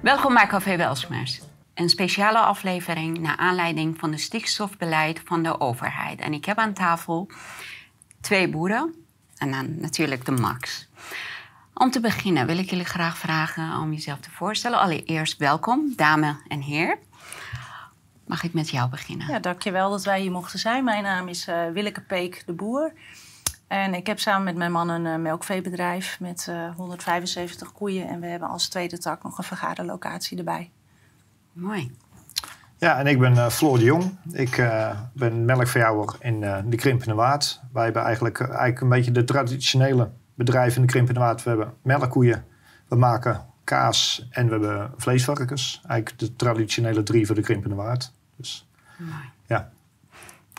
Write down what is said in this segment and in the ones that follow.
Welkom bij Café Welsmers. Een speciale aflevering naar aanleiding van het stikstofbeleid van de overheid. En ik heb aan tafel twee boeren en dan natuurlijk de Max. Om te beginnen wil ik jullie graag vragen om jezelf te voorstellen. Allereerst welkom, dame en heer. Mag ik met jou beginnen? Ja, dankjewel dat wij hier mochten zijn. Mijn naam is uh, Willeke Peek de Boer. En ik heb samen met mijn man een uh, melkveebedrijf met uh, 175 koeien. En we hebben als tweede tak nog een vergaderlocatie erbij. Mooi. Ja, en ik ben uh, Floor de Jong. Ik ben melkveehouder in de Krimpende Waard. Wij hebben eigenlijk, eigenlijk een beetje de traditionele bedrijven in de Krimpende Waard. We hebben melkkoeien, we maken kaas en we hebben vleesvarkens. Eigenlijk de traditionele drie voor de Krimpende Waard. Dus, Mooi. ja.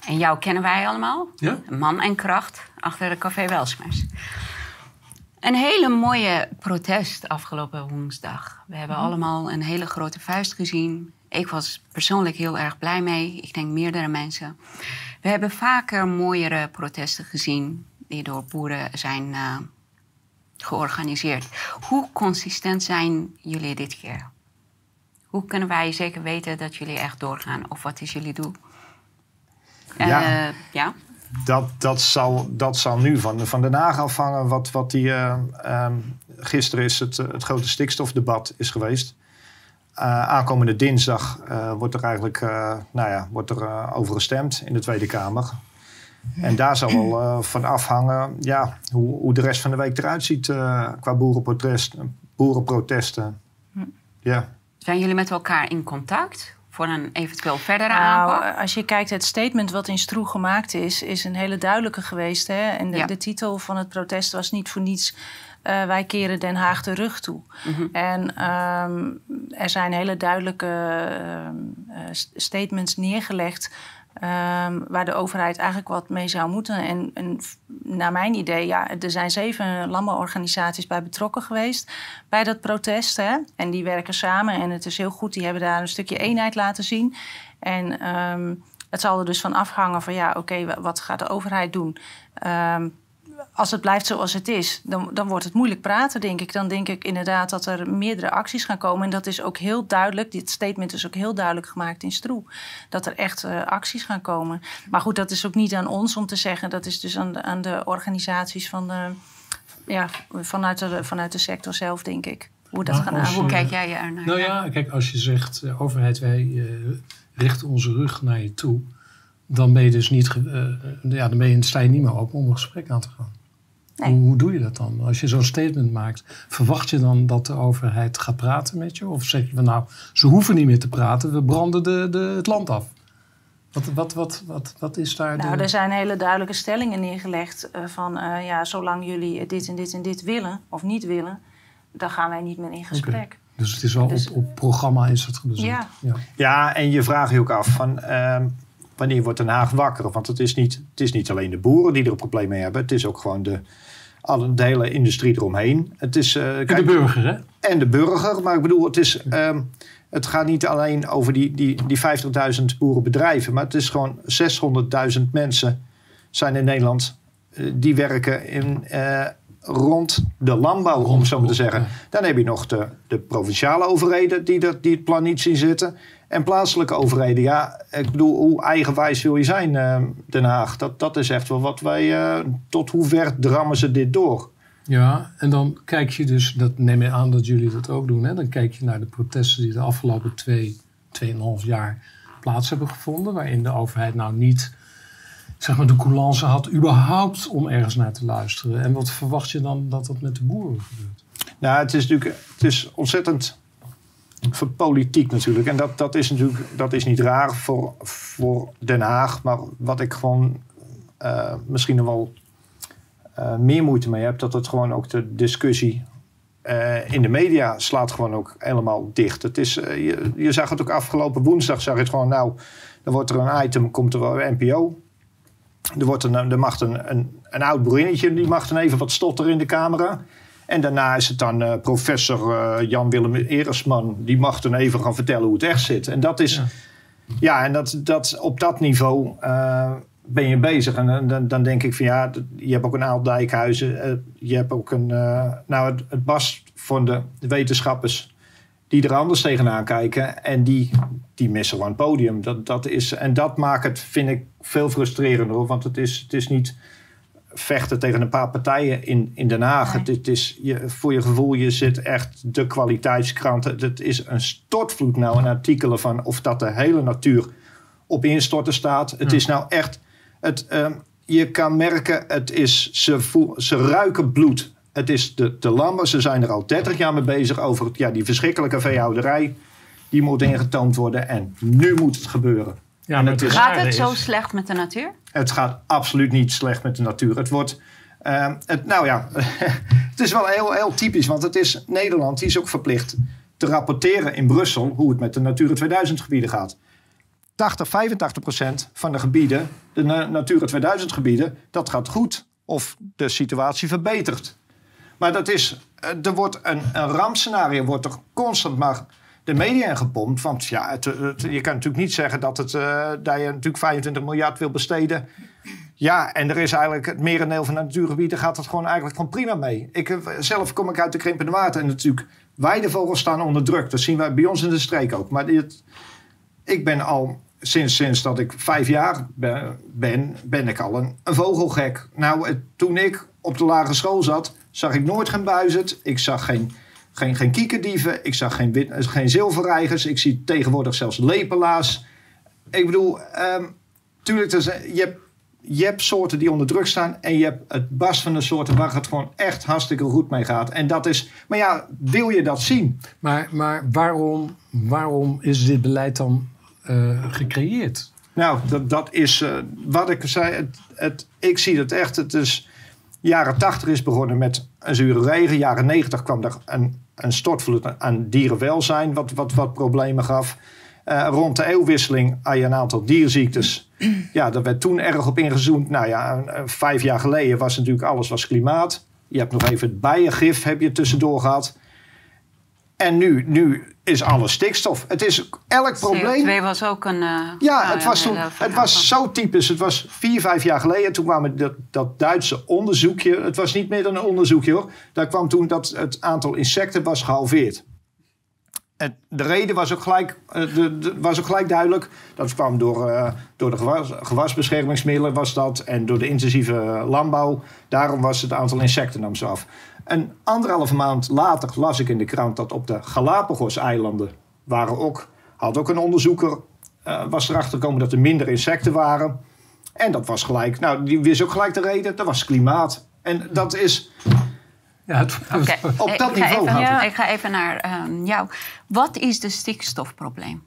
En jou kennen wij allemaal. Ja. Man en kracht achter de Café Welsmers. Een hele mooie protest afgelopen woensdag. We hebben allemaal een hele grote vuist gezien. Ik was persoonlijk heel erg blij mee. Ik denk meerdere mensen. We hebben vaker mooiere protesten gezien die door boeren zijn uh, georganiseerd. Hoe consistent zijn jullie dit keer? Hoe kunnen wij zeker weten dat jullie echt doorgaan? Of wat is jullie doel? Ja. Uh, ja? Dat, dat, zal, dat zal nu van, van Den Haag afhangen. Wat, wat die, uh, um, gisteren is het, het grote stikstofdebat is geweest. Uh, aankomende dinsdag wordt er eigenlijk nou ja, wordt er, over gestemd in de Tweede Kamer. En daar zal wel van afhangen ja, hoe, hoe de rest van de week eruit ziet qua boerenprotesten. boerenprotesten. Ja. Zijn jullie met elkaar in contact? Voor een eventueel verdere nou, aanpak? Als je kijkt, het statement wat in Stroe gemaakt is, is een hele duidelijke geweest. Hè? En de, Ja. de titel van het protest was niet voor niets. eh, wij keren Den Haag de rug toe. Mhm. En ehm, er zijn hele duidelijke ehm, eh, st- statements neergelegd. Ehm, waar de overheid eigenlijk wat mee zou moeten. En, en naar mijn idee, ja, er zijn zeven landbouworganisaties bij betrokken geweest bij dat protest. Hè? En die werken samen en het is heel goed. Die hebben daar een stukje eenheid laten zien. En ehm, het zal er dus van afhangen van ja, oké, wa- wat gaat de overheid doen? Ehm, als het blijft zoals het is, dan, dan wordt het moeilijk praten, denk ik. Dan denk ik inderdaad dat er meerdere acties gaan komen. En dat is ook heel duidelijk. Dit statement is ook heel duidelijk gemaakt in Stroe. Dat er echt eh, acties gaan komen. Maar goed, dat is ook niet aan ons om te zeggen. Dat is dus aan de, aan de organisaties van de, ja, vanuit, de, vanuit de sector zelf, denk ik. Hoe dat gaan als aanpakken. Hoe je- kijk jij er naar? Nou ja, kijk, als je zegt, eh, overheid, wij eh, richten onze rug naar je toe. Dan ben je dus niet, eh, ja, dan ben je, sta je niet meer open om een gesprek aan te gaan. Nee. Hoe, hoe doe je dat dan? Als je zo'n statement maakt, verwacht je dan dat de overheid gaat praten met je? Of zeg je van nou, ze hoeven niet meer te praten, we branden de, de, het land af? Wat, wat, wat, wat, wat is daar Nou, de... er zijn hele duidelijke stellingen neergelegd eh, van eh, ja, zolang jullie dit en dit en dit willen of niet willen, dan gaan wij niet meer in gesprek. Dus het is wel Dus- op, op programma is het gezet. Ja. ja. Ja, en je vraagt je ook af van ehm, wanneer wordt Den Haag wakker? Want het is, niet, het is niet alleen de boeren die er een probleem mee hebben. Het is ook gewoon de, alle, de hele industrie eromheen. Het is, eh, En kijk, de burger, hè? en de burger. Maar ik bedoel, het, is, ehm, het gaat niet alleen over die, die, die 50.000 boerenbedrijven. Maar het is gewoon 600.000 mensen zijn in Nederland. eh, die werken in, eh, rond de landbouw, om zo maar te zeggen. Dan heb je nog de, de provinciale overheden die, dat, die het plan niet zien zitten. En plaatselijke overheden. Ja, ik bedoel, hoe eigenwijs wil je zijn, eh, Den Haag? Dat, dat is echt wel wat wij... eh, tot hoe ver drammen ze dit door? Ja, en dan kijk je dus, dat neem je aan dat jullie dat ook doen, hè? dan kijk je naar de protesten die de afgelopen twee, tweeënhalf jaar plaats hebben gevonden, waarin de overheid nou niet zeg maar, de coulance had überhaupt om ergens naar te luisteren. En wat verwacht je dan dat dat met de boeren gebeurt? Nou, het is natuurlijk het is ontzettend voor politiek natuurlijk. En dat, dat is natuurlijk dat is niet raar voor, voor Den Haag. Maar wat ik gewoon eh, misschien wel eh, meer moeite mee heb... dat het gewoon ook de discussie eh, in de media slaat gewoon ook helemaal dicht. Het is, je, je zag het ook afgelopen woensdag, zag je het gewoon... nou, dan wordt er een item, komt er wel NPO... Er, wordt een, er mag een, een, een oud boerinnetje, die mag dan even wat stotteren in de camera. En daarna is het dan eh, professor eh, Jan-Willem Eresman, die mag dan even gaan vertellen hoe het echt zit. En dat is, Ja. ja, en dat, dat, op dat niveau eh, ben je bezig. En dan- dan, denk ik van ja, je hebt ook een aantal dijkhuizen. je hebt ook een, nou het, het was van de wetenschappers die er anders tegenaan kijken. En die, die missen gewoon het podium. Dat, dat is, en dat maakt het, vind ik, veel frustrerender. Want het is, het is niet vechten tegen een paar partijen in, in Den Haag. Nee. Het, het is, je, voor je gevoel, je zit echt de kwaliteitskranten. Het is een stortvloed nou aan artikelen van of dat de hele natuur op instorten staat. Het is nou echt... Het, ehm, je kan merken, het is, ze, voel, ze ruiken bloed. Het is de, de lammen, ze zijn er al 30 jaar mee bezig over het, ja, die verschrikkelijke veehouderij. Die moet ingetoond worden en nu moet het gebeuren. Ja, maar het is- Gaat het zo is- slecht met de natuur? Het gaat absoluut niet slecht met de natuur. Het wordt, ehm, het, nou ja, het is wel heel, heel typisch, want het is Nederland, die is ook verplicht te rapporteren in Brussel hoe het met de Natura 2000 gebieden gaat. 80, 85 procent van de gebieden, de Na- Natura 2000 gebieden, dat gaat goed. Of de situatie verbetert. Maar dat is, eh, er wordt een, een rampscenario wordt er constant maar de media in gepompt. Want ja, het, je kan natuurlijk niet zeggen dat, het, eh, dat je natuurlijk 25 miljard wil besteden. Ja, en er is eigenlijk het merendeel van de natuurgebieden gaat het gewoon eigenlijk gewoon prima mee. Ik, eh, zelf kom ik uit de krimpende water en natuurlijk weidevogels staan onder druk. Dat zien wij bij ons in de streek ook. Maar dit, ik ben al sinds, sinds dat ik vijf jaar ben, ben, ik al een, vogelgek. Nou, toen ik op de lagere school zat, zag ik nooit geen buizerd. Ik zag geen, geen, geen kiekerdieven. Ik zag geen, wit, geen zilverreigers. Ik zie tegenwoordig zelfs lepelaars. Ik bedoel, ehm tuurlijk, zijn- je, hebt, je hebt soorten die onder druk staan. En je hebt het bas van de soorten waar het gewoon echt hartstikke goed mee gaat. En dat is, maar ja, wil je dat zien? Maar, maar waarom, waarom is dit beleid dan eh, gecreëerd? Nou, dat, dat is eh, wat ik zei. Het, het, ik zie het echt. Het is jaren 80 is begonnen met een zure regen. Jaren 90 kwam er een, een stortvloed aan dierenwelzijn, wat, wat, wat problemen gaf. Eh, rond de eeuwwisseling had je een aantal dierziektes. Ja, daar werd toen erg op ingezoomd. Nou ja, vijf jaar geleden was natuurlijk alles was klimaat. Je hebt nog even het bijengif heb je tussendoor gehad. En nu, nu is alles stikstof. Het is elk probleem. CO2 was ook een. eh, Ja, nou het was, toen, het was zo typisch. Het was vier, vijf jaar geleden. Toen kwam dat, dat Duitse onderzoekje. Het was niet meer dan een onderzoekje hoor. Daar kwam toen dat het aantal insecten was gehalveerd. En de reden was ook gelijk, eh, de, de- was ook gelijk duidelijk. Dat kwam door, eh, door de gewas, gewasbeschermingsmiddelen was dat. En door de intensieve landbouw. Daarom was het aantal insecten nam af. Een anderhalve maand later las ik in de krant dat op de Galapagos-eilanden waren ook, had ook een onderzoeker eh, was erachter gekomen dat er minder insecten waren. En dat was gelijk, nou, die wist ook gelijk de reden, dat was klimaat. En dat is, Ja, het, Op ik dat ga niveau even, het. Ik ga even naar ehm, jou. Wat is de stikstofprobleem?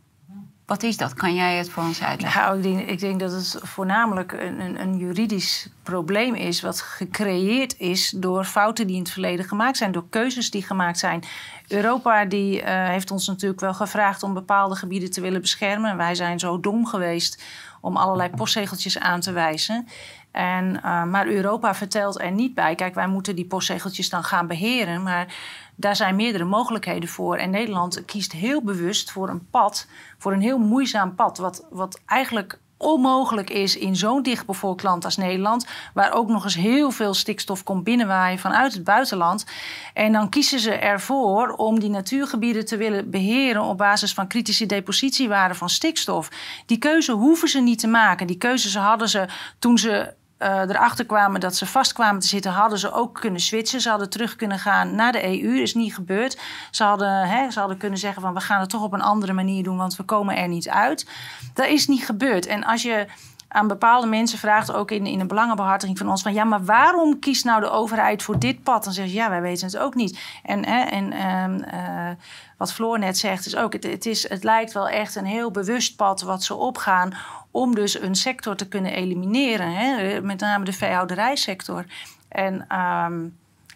Wat is dat? Kan jij het voor ons uitleggen? Nou, ik denk, ik denk dat het voornamelijk een, een, een juridisch probleem is, wat gecreëerd is door fouten die in het verleden gemaakt zijn, door keuzes die gemaakt zijn. Europa die, eh, heeft ons natuurlijk wel gevraagd om bepaalde gebieden te willen beschermen. Wij zijn zo dom geweest om allerlei postzegeltjes aan te wijzen. En, eh, maar Europa vertelt er niet bij. Kijk, wij moeten die postzegeltjes dan gaan beheren. Maar daar zijn meerdere mogelijkheden voor. En Nederland kiest heel bewust voor een pad, voor een heel moeizaam pad. Wat, wat eigenlijk onmogelijk is in zo'n dichtbevolkt land als Nederland, waar ook nog eens heel veel stikstof komt binnenwaaien vanuit het buitenland. En dan kiezen ze ervoor om die natuurgebieden te willen beheren op basis van kritische depositiewaarden van stikstof. Die keuze hoeven ze niet te maken. Die keuze hadden ze toen ze eh, erachter kwamen dat ze vast kwamen te zitten, hadden ze ook kunnen switchen. Ze hadden terug kunnen gaan naar de EU. Dat is niet gebeurd. Ze hadden, hè, ze hadden kunnen zeggen van we gaan het toch op een andere manier doen, want we komen er niet uit. Dat is niet gebeurd. En als je aan bepaalde mensen vraagt, ook in, in de belangenbehartiging van ons, van ja, maar waarom kiest nou de overheid voor dit pad? Dan zeggen ze ja, wij weten het ook niet. En, hè, en ehm, eh, wat Floor net zegt, is ook, het, het, is, het lijkt wel echt een heel bewust pad wat ze opgaan om dus een sector te kunnen elimineren. Hè? Met name de veehouderijsector. En ehm,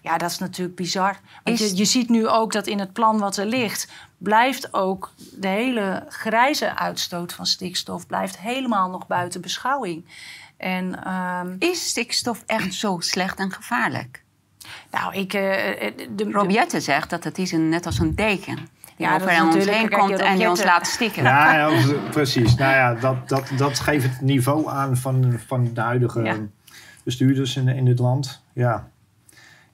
ja, dat is natuurlijk bizar. Want Is- je, je ziet nu ook dat in het plan wat er ligt... blijft ook de hele grijze uitstoot van stikstof... blijft helemaal nog buiten beschouwing. En ehm, Is stikstof echt zo slecht en gevaarlijk? nou, ik... eh, de, zegt dat het is een, net als een deken. Die Ja, dat over ons heen komt en die ons laat stikken. Ja, ja, precies. Nou ja, dat, dat, dat geeft het niveau aan van, van de huidige Ja. bestuurders in, in dit land. Ja.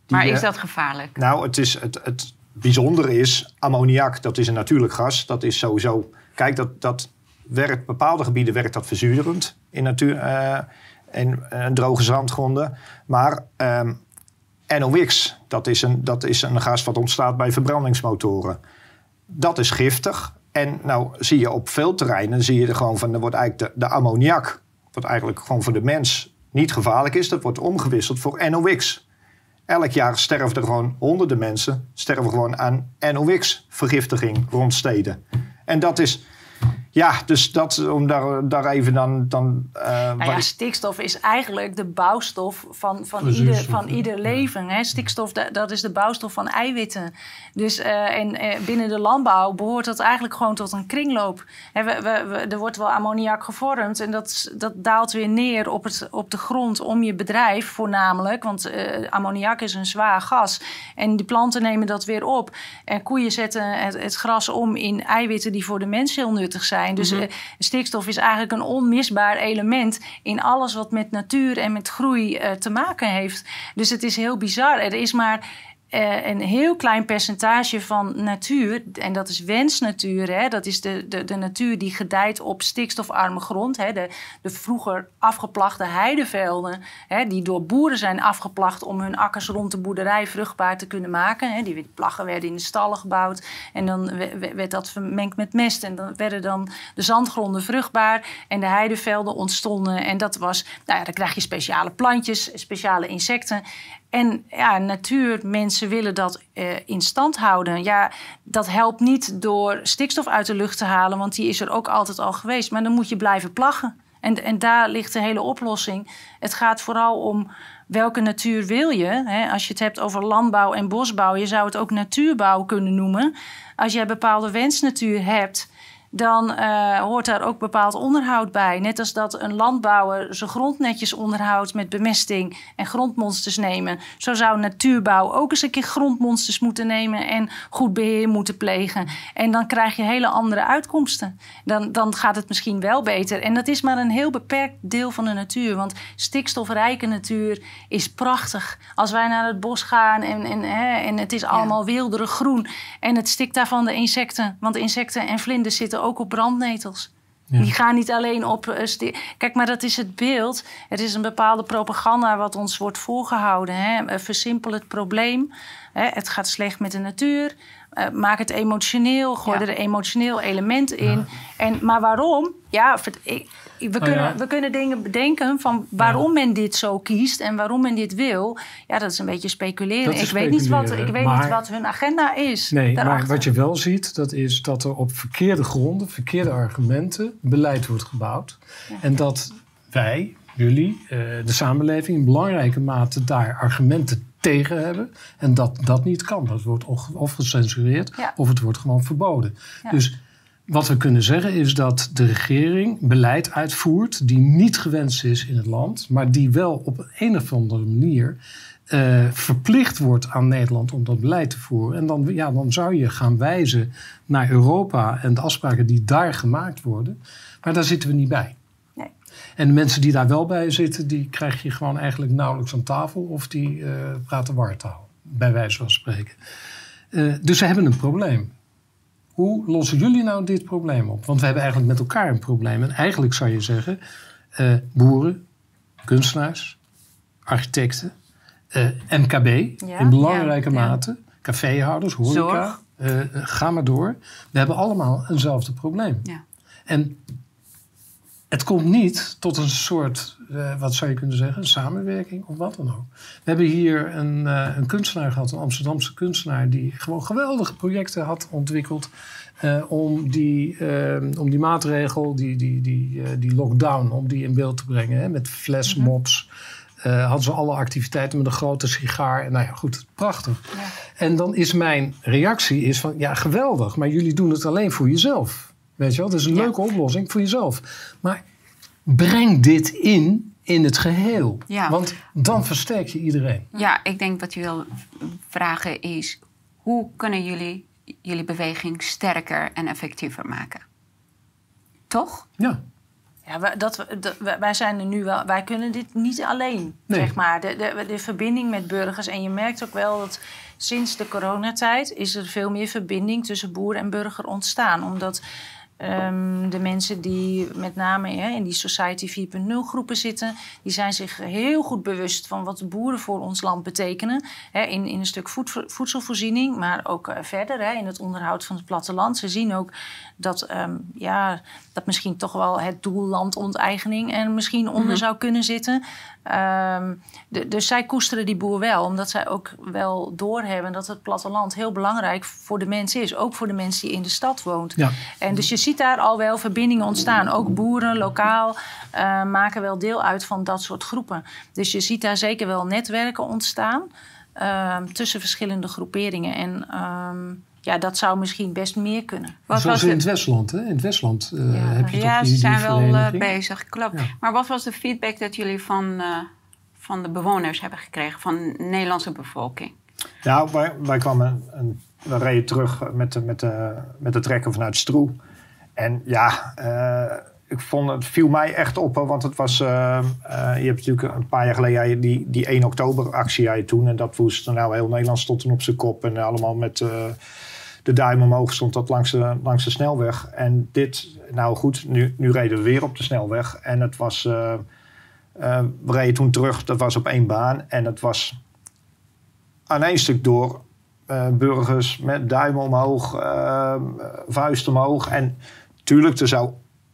Die, maar is eh, dat gevaarlijk? Nou, het is het, het bijzondere is, ammoniak, dat is een natuurlijk gas. Dat is sowieso, kijk, dat, dat werkt, bepaalde gebieden werkt dat verzuurend in, natuur, uh, in uh, droge zandgronden. Maar um, NOx, dat is, een, dat is een gas wat ontstaat bij verbrandingsmotoren. Dat is giftig. En nou zie je op veel terreinen, zie je er gewoon van, er wordt eigenlijk de, ammoniak, wat eigenlijk gewoon voor de mens niet gevaarlijk is, dat wordt omgewisseld voor NOx. Elk jaar sterven er gewoon honderden mensen sterven gewoon aan NOx-vergiftiging rond steden. En dat is, ja, dus dat, om daar, daar even dan... dan uh, nou ja, stikstof is eigenlijk de bouwstof van, van, ieder, van ieder leven. Hè? Stikstof, dat is de bouwstof van eiwitten. Dus uh, en uh, binnen de landbouw behoort dat eigenlijk gewoon tot een kringloop. Hè, we, we, we, er wordt wel ammoniak gevormd en dat, dat daalt weer neer op, het, op de grond om je bedrijf voornamelijk. Want ammoniak is een zwaar gas. En die planten nemen dat weer op. En koeien zetten het, het gras om in eiwitten die voor de mens heel nuttig zijn. Dus mm stikstof is eigenlijk een onmisbaar element in alles wat met natuur en met groei uh, te maken heeft. Dus het is heel bizar. Er is maar uh, een heel klein percentage van natuur, en dat is wensnatuur, hè, dat is de, de, de natuur die gedijt op stikstofarme grond, hè, de, de vroeger afgeplachte heidevelden, hè, die door boeren zijn afgeplacht om hun akkers rond de boerderij vruchtbaar te kunnen maken. Hè. Die plaggen werden in de stallen gebouwd en dan werd dat vermengd met mest en dan werden dan de zandgronden vruchtbaar en de heidevelden ontstonden. En dat was, nou ja, dan krijg je speciale plantjes, speciale insecten. En ja, natuur, mensen willen dat uh, in stand houden. Ja, dat helpt niet door stikstof uit de lucht te halen, want die is er ook altijd al geweest. Maar dan moet je blijven plaggen. En, en daar ligt de hele oplossing. Het gaat vooral om welke natuur wil je. Hè? Als je het hebt over landbouw en bosbouw, je zou het ook natuurbouw kunnen noemen. Als je bepaalde wensnatuur hebt, dan uh, hoort daar ook bepaald onderhoud bij. Net als dat een landbouwer zijn grond netjes onderhoudt met bemesting en grondmonsters nemen. Zo zou natuurbouw ook eens een keer grondmonsters moeten nemen en goed beheer moeten plegen. En dan krijg je hele andere uitkomsten. Dan, dan gaat het misschien wel beter. En dat is maar een heel beperkt deel van de natuur. Want stikstofrijke natuur is prachtig. Als wij naar het bos gaan en, en, hè, en het is allemaal ja. wilderig groen. En het stikt daarvan de insecten. Want insecten en vlinders zitten ook op brandnetels. Ja. Die gaan niet alleen op. Uh, Kijk, maar dat is het beeld. Het is een bepaalde propaganda wat ons wordt voorgehouden. Hè? Versimpel het probleem. Hè? Het gaat slecht met de natuur. Uh, maak het emotioneel. Gooi ja. er een emotioneel element in. Ja. En, maar waarom? Ja, we, oh, kunnen, ja. we kunnen dingen bedenken van waarom men dit zo kiest en waarom men dit wil. Ja, dat is een beetje speculeren. Ik, weet, niet wat, ik weet maar, niet wat hun agenda is. Nee, daarachter. maar wat je wel ziet, dat is dat er op verkeerde gronden, verkeerde argumenten, beleid wordt gebouwd. Ja. En dat wij, jullie, de samenleving in belangrijke mate daar argumenten tegen hebben. En dat dat niet kan. Dat wordt of gecensureerd ja. of het wordt gewoon verboden. Ja. Dus wat we kunnen zeggen is dat de regering beleid uitvoert die niet gewenst is in het land, maar die wel op een of andere manier uh, verplicht wordt aan Nederland om dat beleid te voeren. En dan, ja, dan zou je gaan wijzen naar Europa en de afspraken die daar gemaakt worden. Maar daar zitten we niet bij. En de mensen die daar wel bij zitten, die krijg je gewoon eigenlijk nauwelijks aan tafel of die uh, praten wartaal, bij wijze van spreken. Uh, dus ze hebben een probleem. Hoe lossen jullie nou dit probleem op? Want we hebben eigenlijk met elkaar een probleem. En eigenlijk zou je zeggen, uh, boeren, kunstenaars, architecten, MKB ja, in belangrijke ja, mate, ja. caféhouders, horeca, ga maar door. We hebben allemaal eenzelfde probleem. En het komt niet tot een soort, uh, wat zou je kunnen zeggen, een samenwerking of wat dan ook. We hebben hier een, uh, een kunstenaar gehad, een Amsterdamse kunstenaar, die gewoon geweldige projecten had ontwikkeld. Uh, om, die, om die maatregel, die, die, die, die lockdown, om die in beeld te brengen. Hè, met flashmobs. Mm -hmm. hadden ze alle activiteiten met een grote sigaar. En nou ja, goed, prachtig. Ja. En dan is mijn reactie is van, ja, geweldig, maar jullie doen het alleen voor jezelf. Weet je wel, dat is een ja. leuke oplossing voor jezelf. Maar breng dit in in het geheel. Ja. Want dan versterk je iedereen. Ja, ik denk wat je wil vragen is... hoe kunnen jullie jullie beweging sterker en effectiever maken? Toch? Ja. Ja, wij, dat, dat, wij zijn er nu wel. Wij kunnen dit niet alleen, Nee. zeg maar. De, de, de verbinding met burgers. En je merkt ook wel dat sinds de coronatijd is er veel meer verbinding tussen boer en burger ontstaan. Omdat ehm, de mensen die met name hè, in die Society 4.0 groepen zitten, die zijn zich heel goed bewust van wat de boeren voor ons land betekenen. Hè, in, in een stuk voed- voedselvoorziening, maar ook eh, verder hè, in het onderhoud van het platteland. Ze zien ook dat, ehm, ja, dat misschien toch wel het doel landonteigening er misschien onder zou kunnen zitten. Ehm, de- dus zij koesteren die boer wel, omdat zij ook wel doorhebben dat het platteland heel belangrijk voor de mens is. Ook voor de mens die in de stad woont. Ja. En dus je ziet daar al wel verbindingen ontstaan. Ook boeren lokaal eh, maken wel deel uit van dat soort groepen. Dus je ziet daar zeker wel netwerken ontstaan ehm, tussen verschillende groeperingen. En ehm, ja, dat zou misschien best meer kunnen. Wat Zoals was in het? Westland. Hè? In het Westland eh, Ja. heb je Ja, toch ze die, zijn wel eh, bezig, klopt. Ja. Maar wat was de feedback dat jullie van, eh, van de bewoners hebben gekregen, van de Nederlandse bevolking? Nou, wij, wij kwamen een, we reden terug met de, met, de, met de trekker vanuit Stroe. En ja, eh, ik vond het viel mij echt op, want het was. eh, eh, je hebt natuurlijk een paar jaar geleden die, die 1 oktober actie had je toen. En dat woest nou heel Nederland stond op zijn kop. En allemaal met de duim omhoog stond dat langs de, langs de snelweg. En dit, nou goed, nu, nu reden we weer op de snelweg. En het was. we reden toen terug, dat was op één baan. En het was aan één stuk door burgers met duimen omhoog, vuist omhoog. En tuurlijk, er zou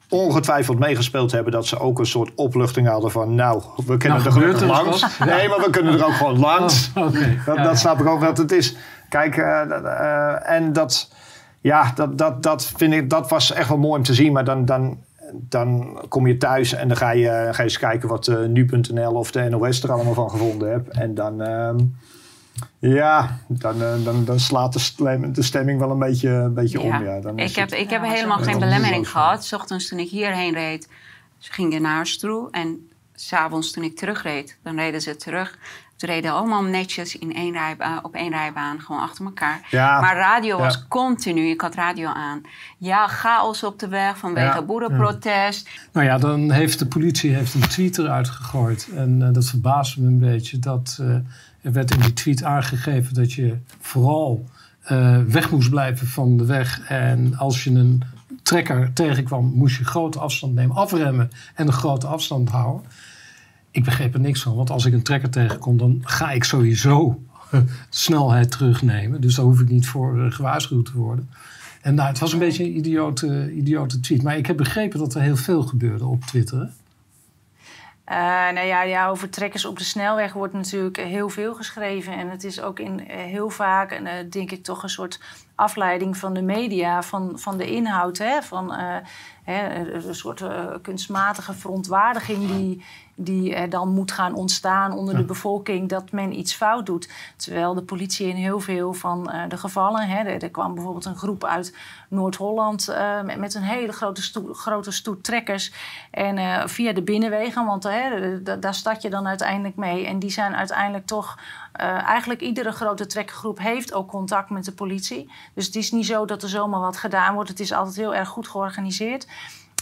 ongetwijfeld meegespeeld hebben dat ze ook een soort opluchting hadden van, nou, we kunnen Nou, er gelukkig langs. wat. Nee, maar we kunnen er ook gewoon langs. Oh, oké. Dat, Ja, dat ja. snap ik ook dat het is. Kijk, eh, eh, en dat, ja, dat, dat, dat, vind ik, dat was echt wel mooi om te zien. Maar dan, dan, dan kom je thuis en dan ga je, ga je eens kijken wat eh, nu.nl of de NOS er allemaal van gevonden hebt. En dan, ehm, ja, dan, eh, dan, dan slaat de, stem- de stemming wel een beetje, een beetje om. Ja, dan ik heb, het- ik heb Ja, helemaal geen belemmering gehad. 's ochtends toen ik hierheen reed, ze gingen naar Stroe. En s'avonds toen ik terugreed, dan reden ze terug. Ze reden allemaal netjes in één rijbaan, op één rijbaan, gewoon achter elkaar. Ja, maar radio was continu, ik had radio aan. Ja, chaos op de weg vanwege Ja. boerenprotest. Nou ja, dan heeft de politie heeft een tweet eruit gegooid. En eh, dat verbaasde me een beetje. Dat eh, er werd in die tweet aangegeven dat je vooral eh, weg moest blijven van de weg. En als je een trekker tegenkwam, moest je grote afstand nemen, afremmen en een grote afstand houden. Ik begreep er niks van, want als ik een trekker tegenkom, dan ga ik sowieso snelheid terugnemen. Dus daar hoef ik niet voor eh, gewaarschuwd te worden. En nou, het was een beetje een idiote, idiote tweet. Maar ik heb begrepen dat er heel veel gebeurde op Twitter. Eh, nou ja, ja, over trekkers op de snelweg wordt natuurlijk heel veel geschreven. En het is ook in, eh, heel vaak, eh, denk ik, toch een soort afleiding van de media, van, van de inhoud. Hè? Van hè, een soort eh, kunstmatige verontwaardiging die, die er dan moet gaan ontstaan onder de bevolking dat men iets fout doet. Terwijl de politie in heel veel van eh, de gevallen, hè, er, er kwam bijvoorbeeld een groep uit Noord-Holland eh, met, met een hele grote, grote stoet trekkers. En via de binnenwegen, want daar start je dan uiteindelijk mee. En die zijn uiteindelijk toch, eigenlijk iedere grote trekkergroep heeft ook contact met de politie. Dus het is niet zo dat er zomaar wat gedaan wordt. Het is altijd heel erg goed georganiseerd.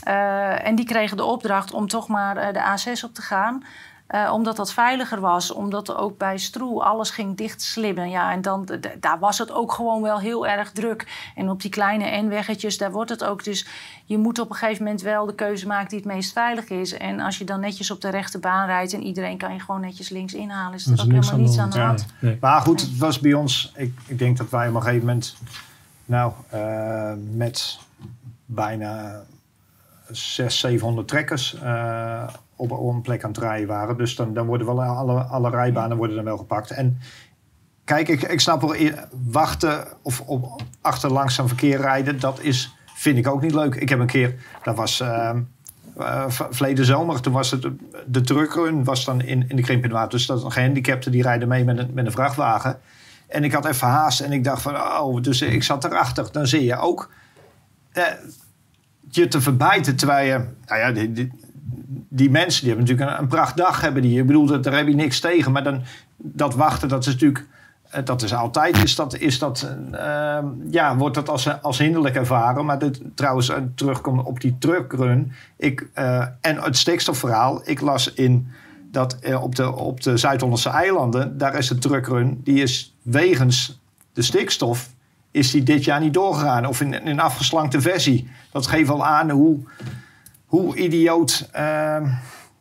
Eh, en die kregen de opdracht om toch maar eh, de A6 op te gaan. Eh, omdat dat veiliger was. Omdat er ook bij Stroe alles ging dichtslimmen. Ja, en dan, daar was het ook gewoon wel heel erg druk. En op die kleine N-weggetjes, daar wordt het ook. Dus je moet op een gegeven moment wel de keuze maken die het meest veilig is. En als je dan netjes op de rechte baan rijdt... en iedereen kan je gewoon netjes links inhalen... is er Er ook helemaal niets aan de hand. Nee. Maar goed, het was bij ons. Ik, ik denk dat wij op een gegeven moment. Nou, eh, met bijna 600, 700 trekkers eh, op, op een plek aan het rijden waren. Dus dan, dan worden wel alle, alle rijbanen worden dan wel gepakt. En kijk, ik, ik snap wel, eh, wachten of op, achter langzaam verkeer rijden, dat is, vind ik ook niet leuk. Ik heb een keer, dat was. v- verleden zomer, toen was het de truckrun was dan in, in de Krimpinwaard. Dus dat een gehandicapten die rijden mee met een, met een vrachtwagen. En ik had even haast en ik dacht van, oh, dus ik zat erachter. Dan zie je ook je te verbijten terwijl je, nou ja, die, die, die mensen die hebben natuurlijk een, een prachtdag hebben die. Ik bedoel, daar heb je niks tegen. Maar dan dat wachten, dat is natuurlijk eh, dat is altijd, is dat, is dat, uh, ja, wordt dat als, als hinderlijk ervaren. Maar dit, trouwens, uh, terugkomen op die truckrun. Ik, en het stikstofverhaal. Ik las in dat op de, op de Zuid-Hollandse eilanden, daar is de truckrun, die is wegens de stikstof, is die dit jaar niet doorgegaan. Of in, een afgeslankte versie. Dat geeft al aan hoe, hoe idioot ehm,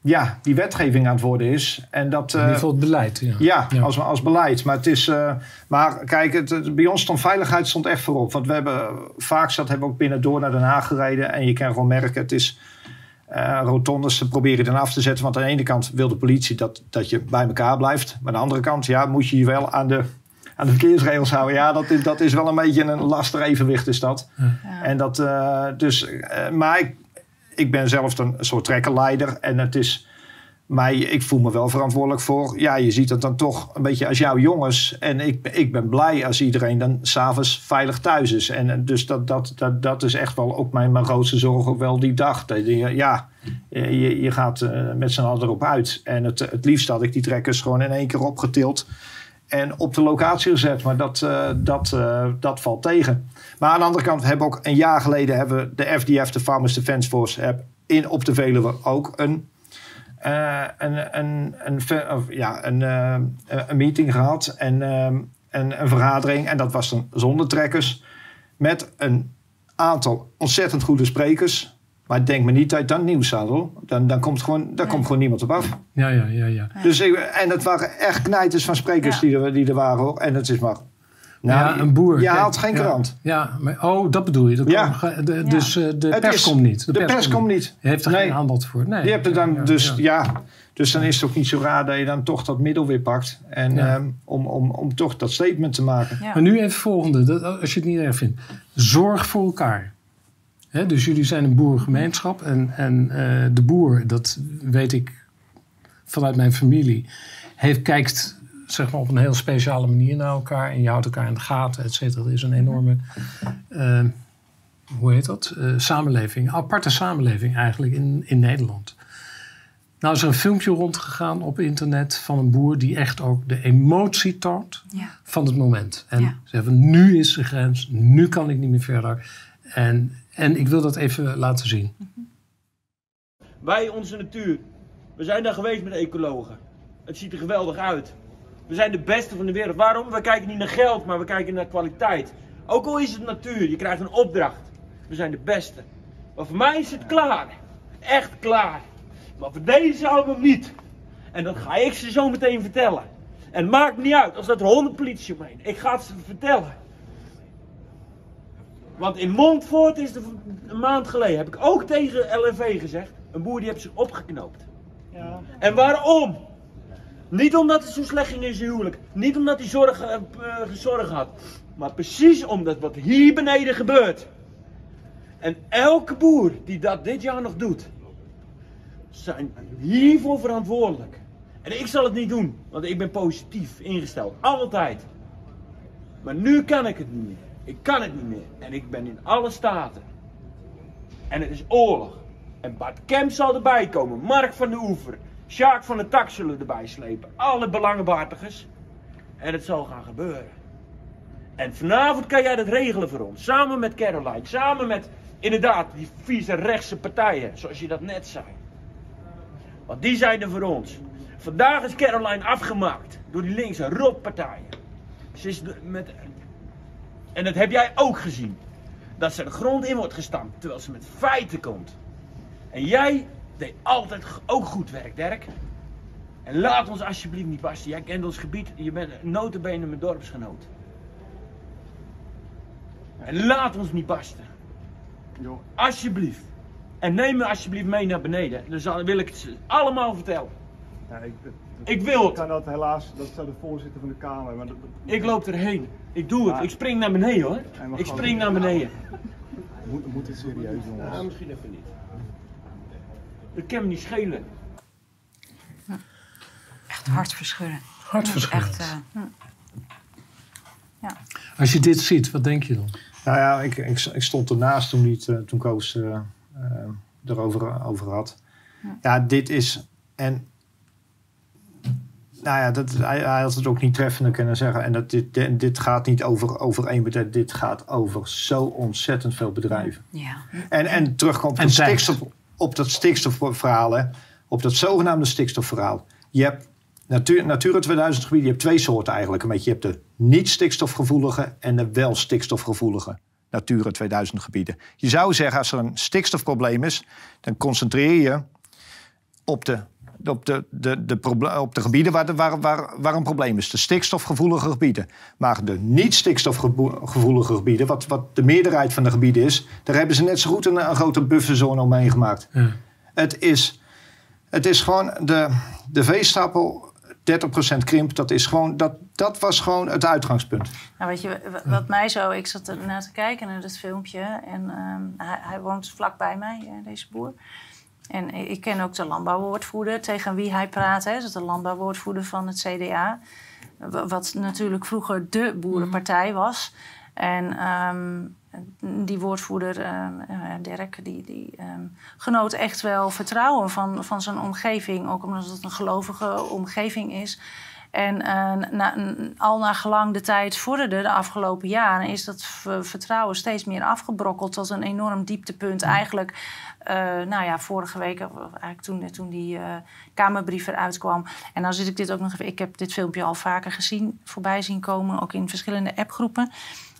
ja, die wetgeving aan het worden is. En dat, in ieder geval het beleid. Ja, ja, ja. Als, als beleid. Maar, het is, uh, maar kijk, het, het, bij ons stond veiligheid stond echt voorop. Want we hebben vaak dat hebben we ook binnen door naar Den Haag gereden. En je kan gewoon merken, het is uh, rotondes ze proberen dan af te zetten. Want aan de ene kant wil de politie dat, dat je bij elkaar blijft. Maar aan de andere kant ja, moet je je wel aan de, aan de verkeersregels houden. Ja, dat is, dat is wel een beetje een lastig evenwicht is dat. Ja. En dat uh, dus, maar ik, ik ben zelf een soort trekkerleider. En het is mij, ik voel me wel verantwoordelijk voor. Ja, je ziet het dan toch een beetje als jouw jongens. En ik, ik ben blij als iedereen dan s'avonds veilig thuis is. En dus dat, dat, dat, dat is echt wel ook mijn, mijn grootste zorg, ook wel die dag. Ja, je, je gaat met z'n allen erop uit. En het, het liefst had ik die trekkers gewoon in één keer opgetild. En op de locatie gezet. Maar dat, uh, dat, uh, dat valt tegen. Maar aan de andere kant hebben we ook een jaar geleden hebben we de FDF, de Farmers Defence Force, heb in op de Veluwe ook een, uh, een, een, een, ja, een, een meeting gehad en een, een vergadering. En dat was dan zonder trekkers. Met een aantal ontzettend goede sprekers. Maar denk me niet dat je dan nieuws staat hoor. Dan, dan, komt, gewoon, dan komt gewoon niemand op af. Ja, ja, ja. ja. Dus ik, en het waren echt knijters van sprekers die, er, die er waren hoor. En het is maar... Nou, ja, een boer. Je haalt geen krant. Ja, maar, oh, dat bedoel je. Ja. de, dus uh, de pers is, komt niet. De, de pers, pers komt niet. Je heeft er nee. geen aanbod voor. Nee. Die hebt er dan, dus ja. Dus dan is het ook niet zo raar dat je dan toch dat middel weer pakt. En ja. um, om, om, om toch dat statement te maken. Ja. Maar nu even het volgende, dat, als je het niet erg vindt. Zorg voor elkaar. He, dus jullie zijn een boerengemeenschap. En, en uh, de boer, dat weet ik vanuit mijn familie, heeft, kijkt zeg maar, op een heel speciale manier naar elkaar. En je houdt elkaar in de gaten, et cetera. Er is een enorme, uh, hoe heet dat? Uh, samenleving, aparte samenleving eigenlijk in, in Nederland. Nou is er een filmpje rondgegaan op internet van een boer die echt ook de emotie toont ja. van het moment. En ja. ze hebben nu is de grens, nu kan ik niet meer verder. En, en ik wil dat even laten zien. Wij, onze natuur, we zijn daar geweest met ecologen. Het ziet er geweldig uit. We zijn de beste van de wereld. Waarom? We kijken niet naar geld, maar we kijken naar kwaliteit. Ook al is het natuur, je krijgt een opdracht. We zijn de beste. Maar voor mij is het klaar. Echt klaar. Maar voor deze album niet. En dat ga ik ze zo meteen vertellen. En maakt niet uit als dat er honderd politie omheen. Ik ga het ze vertellen. Want in Montfort is er een maand geleden, heb ik ook tegen LNV gezegd, een boer die heeft zich opgeknoopt. Ja. En waarom? Niet omdat het zo slecht ging in zijn huwelijk. Niet omdat hij zorg, uh, zorg had. Maar precies omdat wat hier beneden gebeurt. En elke boer die dat dit jaar nog doet, zijn hiervoor verantwoordelijk. En ik zal het niet doen, want ik ben positief ingesteld. Altijd. Maar nu kan ik het niet meer. Ik kan het niet meer. En ik ben in alle staten. En het is oorlog. En Bart Kemp zal erbij komen. Mark van de Oever. Sjaak van de Tak zullen erbij slepen. Alle belangenbehartigers. En het zal gaan gebeuren. En vanavond kan jij dat regelen voor ons. Samen met Caroline. Samen met inderdaad die vieze rechtse partijen. Zoals je dat net zei. Want die zijn er voor ons. Vandaag is Caroline afgemaakt. Door die linkse rotpartijen. Ze is met en dat heb jij ook gezien. Dat ze de grond in wordt gestampt, terwijl ze met feiten komt. En jij deed altijd ook goed werk, Dirk. En laat ons alsjeblieft niet barsten. Jij kent ons gebied, je bent notenbenen mijn dorpsgenoot. En laat ons niet barsten. Alsjeblieft. En neem me alsjeblieft mee naar beneden. Dan wil ik het ze allemaal vertellen. Ja, ik, dat, ik wil het. Ik kan dat helaas, dat zou de voorzitter van de Kamer. Maar dat, ik loop erheen. Ik doe het. Ik spring naar beneden hoor. Ik spring naar beneden. Moet, moet het serieus jongens? Ja, misschien even niet. Dat kan me niet schelen. Echt hartverscheurend. Hartverscheurend. Echt, uh, ja. Als je dit ziet, wat denk je dan? Nou ja, ik, ik, ik stond ernaast toen, niet, uh, toen Koos uh, erover over had. Ja. ja, dit is. En nou ja, dat, hij, hij had het ook niet treffender kunnen zeggen. En dat dit, dit, dit gaat niet over, over één bedrijf. Dit gaat over zo ontzettend veel bedrijven. Ja. En, en terugkomt op, En het tijd. stikstof, op dat stikstofverhaal. Hè, op dat zogenaamde stikstofverhaal. Je hebt Natuur, Natura 2000 gebieden. Je hebt twee soorten eigenlijk. Een beetje, je hebt de niet stikstofgevoelige en de wel stikstofgevoelige Natura 2000 gebieden. Je zou zeggen, als er een stikstofprobleem is, dan concentreer je op de, op de, de, de, proble- op de gebieden waar, de, waar, waar, waar een probleem is. De stikstofgevoelige gebieden. Maar de niet stikstofgevoelige gebieden, wat, wat de meerderheid van de gebieden is, daar hebben ze net zo goed een, een grote bufferzone omheen gemaakt. Ja. Het is, het is gewoon de, de veestapel 30% krimp. Dat, is gewoon, dat, dat was gewoon het uitgangspunt. Nou, weet je, wa- wat mij zo... Ik zat ernaar te kijken naar dat filmpje. En ehm, hij, hij woont vlakbij mij, eh, deze boer. En ik ken ook de landbouwwoordvoerder tegen wie hij praat. Hè. Dat is de landbouwwoordvoerder van het CDA. Wa- Wat natuurlijk vroeger de boerenpartij was. En ehm, die woordvoerder, ehm, eh, Dirk, die, die ehm, genoot echt wel vertrouwen van, van zijn omgeving. Ook omdat het een gelovige omgeving is. En eh, na, al naar gelang de tijd vorderde de afgelopen jaren, is dat vertrouwen steeds meer afgebrokkeld tot een enorm dieptepunt. Eigenlijk, eh, nou ja, vorige week, eigenlijk toen, toen die eh, Kamerbrief eruit kwam. En dan zit ik dit ook nog even. Ik heb dit filmpje al vaker gezien, voorbij zien komen, ook in verschillende appgroepen.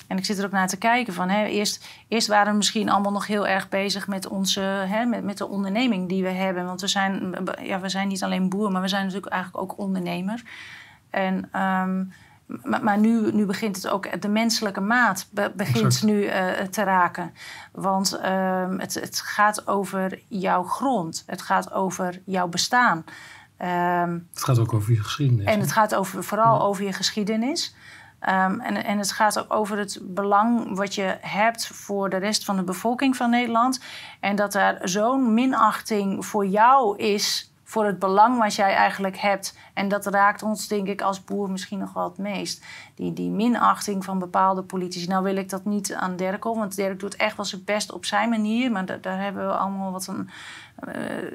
En ik zit er ook naar te kijken van, hè, eerst, eerst waren we misschien allemaal nog heel erg bezig met onze, hè, met, met de onderneming die we hebben. Want we zijn, ja, we zijn niet alleen boer, maar we zijn natuurlijk eigenlijk ook ondernemer. En, ehm, maar maar nu, nu begint het ook, de menselijke maat be- begint Exact. nu eh, te raken. Want ehm, het, het gaat over jouw grond, het gaat over jouw bestaan. Ehm, Het gaat ook over je geschiedenis. en het gaat over, vooral over je geschiedenis. Ehm, en, en het gaat ook over het belang wat je hebt voor de rest van de bevolking van Nederland. En dat er zo'n minachting voor jou is, voor het belang wat jij eigenlijk hebt. En dat raakt ons, denk ik, als boer misschien nog wel het meest. Die, die minachting van bepaalde politici. Nou wil ik dat niet aan Dirk op, want Dirk doet echt wel zijn best op zijn manier. Maar da- daar hebben we allemaal wat een... eh,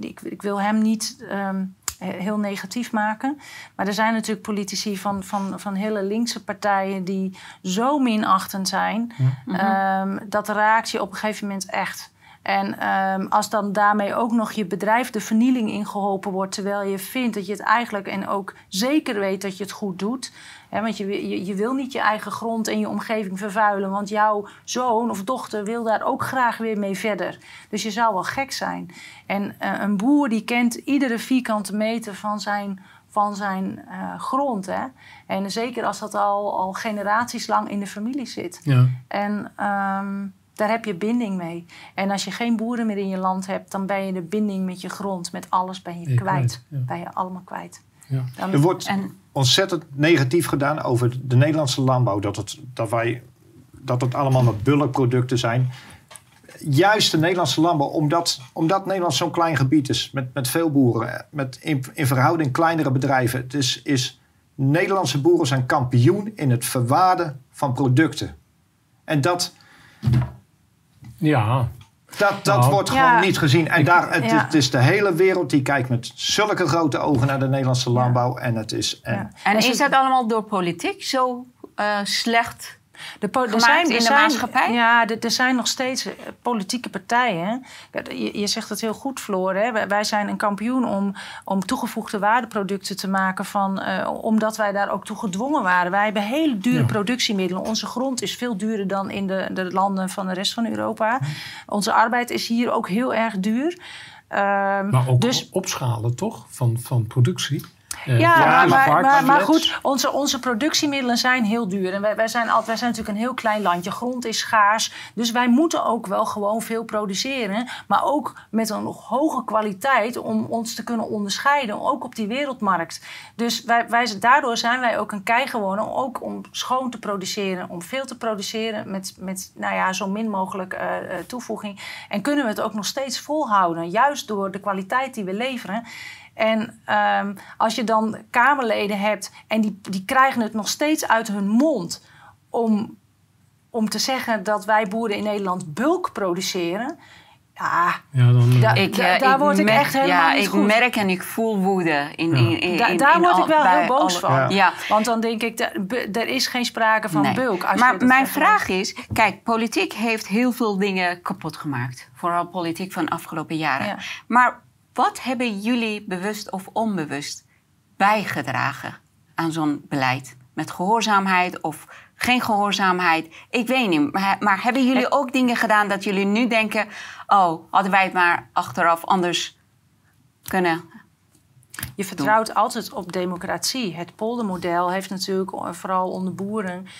ik, ik wil hem niet ehm, heel negatief maken. Maar er zijn natuurlijk politici van, van, van hele linkse partijen die zo minachtend zijn. Ehm, dat raakt je op een gegeven moment echt. En ehm, als dan daarmee ook nog je bedrijf de vernieling ingeholpen wordt, terwijl je vindt dat je het eigenlijk en ook zeker weet dat je het goed doet. Hè, want je, je, je wil niet je eigen grond en je omgeving vervuilen, want jouw zoon of dochter wil daar ook graag weer mee verder. Dus je zou wel gek zijn. En eh, een boer die kent iedere vierkante meter van zijn, van zijn eh, grond. Hè? En zeker als dat al, al generaties lang in de familie zit. Ja. En ehm, daar heb je binding mee. En als je geen boeren meer in je land hebt, dan ben je de binding met je grond, met alles ben je Ben je kwijt. kwijt, ja. Ben je allemaal kwijt. Ja. Dan- Er wordt En ontzettend negatief gedaan over de Nederlandse landbouw. Dat het, dat wij, dat het allemaal maar bulkproducten zijn. Juist de Nederlandse landbouw, omdat, omdat Nederland zo'n klein gebied is, met, met veel boeren, met in, in verhouding kleinere bedrijven. Het is, is, Nederlandse boeren zijn kampioen in het verwaarden van producten. En dat, ja, dat, dat Nou. wordt Ja. gewoon niet gezien. En daar, het, Ja. het is de hele wereld die kijkt met zulke grote ogen naar de Nederlandse landbouw. En het is. En, Ja. En is dat allemaal door politiek zo eh, slecht? De po- er zijn, in er de zijn- maatschappij? Ja, er, er zijn nog steeds eh, politieke partijen. Je, je zegt het heel goed, Floor. Hè? Wij, wij zijn een kampioen om, om toegevoegde waardeproducten te maken. Van, eh, omdat wij daar ook toe gedwongen waren. Wij hebben hele dure Ja. productiemiddelen. Onze grond is veel duurder dan in de, de landen van de rest van Europa. Onze arbeid is hier ook heel erg duur. Ehm, maar ook dus opschalen toch? Van, van productie. Ja, maar, maar, goed, onze, onze productiemiddelen zijn heel duur. En wij, wij, zijn altijd, wij zijn natuurlijk een heel klein landje. Grond is schaars. Dus wij moeten ook wel gewoon veel produceren. Maar ook met een hoge kwaliteit om ons te kunnen onderscheiden. Ook op die wereldmarkt. Dus wij, wij, daardoor zijn wij ook een kei geworden. Ook om schoon te produceren. Om veel te produceren met, met nou ja, zo min mogelijk eh, eh, toevoeging. En kunnen we het ook nog steeds volhouden. Juist door de kwaliteit die we leveren. En ehm, als je dan Kamerleden hebt en die, die krijgen het nog steeds uit hun mond om, om te zeggen dat wij boeren in Nederland bulk produceren. Ja, Ja, dan, Da- Ik, Da- eh, daar word ik merk- echt helemaal ja, niet ik goed. merk en ik voel woede. In, Ja. in, in, Da- in- daar in word al- ik wel heel boos alle- van. Ja. want dan denk ik, er is geen sprake van Nee. bulk. Als maar mijn vraag is: kijk, politiek heeft heel veel dingen kapot gemaakt. Vooral politiek van de afgelopen jaren. Ja. Maar wat hebben jullie bewust of onbewust bijgedragen aan zo'n beleid? Met gehoorzaamheid of geen gehoorzaamheid? Ik weet niet. Maar, maar hebben jullie ook dingen gedaan dat jullie nu denken: oh, hadden wij het maar achteraf anders kunnen? Je vertrouwt altijd op democratie. Het poldermodel heeft natuurlijk o- vooral onder boeren eh,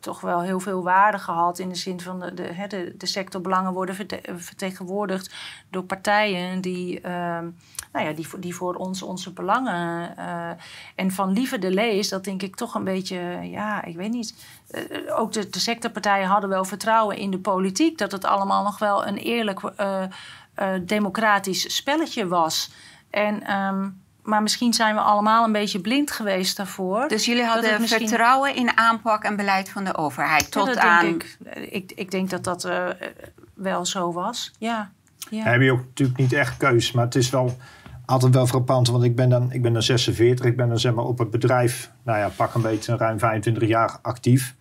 toch wel heel veel waarde gehad. In de zin van de, de, de, sectorbelangen worden verte- vertegenwoordigd door partijen die, ehm, nou ja, die, die voor ons onze belangen. eh, en van Lieve de Lees, dat denk ik toch een beetje, ja, ik weet niet. Eh, ook de, de sectorpartijen hadden wel vertrouwen in de politiek. Dat het allemaal nog wel een eerlijk eh, eh, democratisch spelletje was. En, ehm, maar misschien zijn we allemaal een beetje blind geweest daarvoor. Dus jullie hadden misschien- vertrouwen in aanpak en beleid van de overheid. Tot aan. denk ik. ik. Ik denk dat dat eh, wel zo was. Ja. ja. heb je ook natuurlijk niet echt keus. Maar het is wel altijd wel frappant. Want ik ben dan, ik ben dan 46. Ik ben dan zeg maar op het bedrijf, nou ja, pak een beetje ruim 25 jaar actief.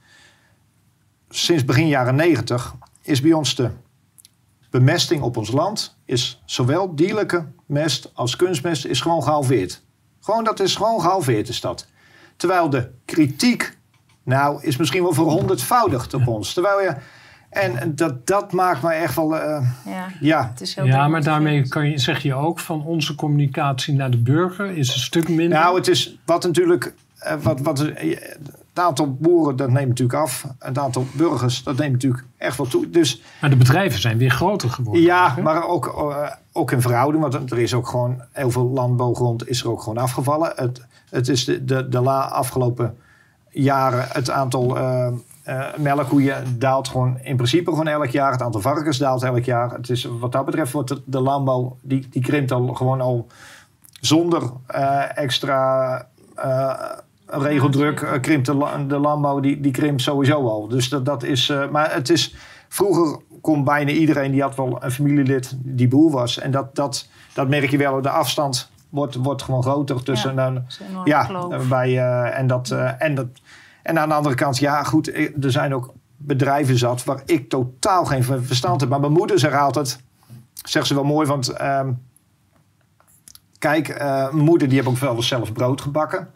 Sinds begin jaren 90 is bij ons de bemesting op ons land... is zowel dierlijke mest als kunstmest is gewoon gehalveerd. Gewoon, dat is gewoon gehalveerd is dat. Terwijl de kritiek, nou, is misschien wel verhonderdvoudigd op ons. Terwijl je... En dat, dat maakt me echt wel... eh, ja. ja, Het is heel ja, maar daarmee kan je, zeg je ook van onze communicatie naar de burger is een stuk minder. Nou, het is wat natuurlijk. eh, Wat, wat, eh, het aantal boeren dat neemt natuurlijk af. Het aantal burgers dat neemt natuurlijk echt wel toe. Dus maar de bedrijven zijn weer groter geworden. ja, hè? maar ook, eh, ook in verhouding. Want er is ook gewoon heel veel landbouwgrond is er ook gewoon afgevallen. Het, het is de, de, de la afgelopen jaren het aantal eh, melkkoeien daalt gewoon in principe gewoon elk jaar. Het aantal varkens daalt elk jaar. Het is, wat dat betreft wordt de, de landbouw die, die krimpt al gewoon al zonder extra regeldruk eh, krimpt de, la- de landbouw die, die krimpt sowieso al. Dus dat, dat is, eh, maar het is vroeger kon bijna iedereen die had wel een familielid die boer was en dat, dat, dat merk je wel. De afstand wordt, wordt gewoon groter tussen Ja, een, ja, kloof. bij, eh, en, dat, eh, en, dat, en aan de andere kant, ja goed, eh, er zijn ook bedrijven zat waar ik totaal geen ver- verstand heb. Maar mijn moeder zegt altijd, zegt ze wel mooi, want ehm, kijk, eh, mijn moeder die heeft ook wel eens zelf brood gebakken.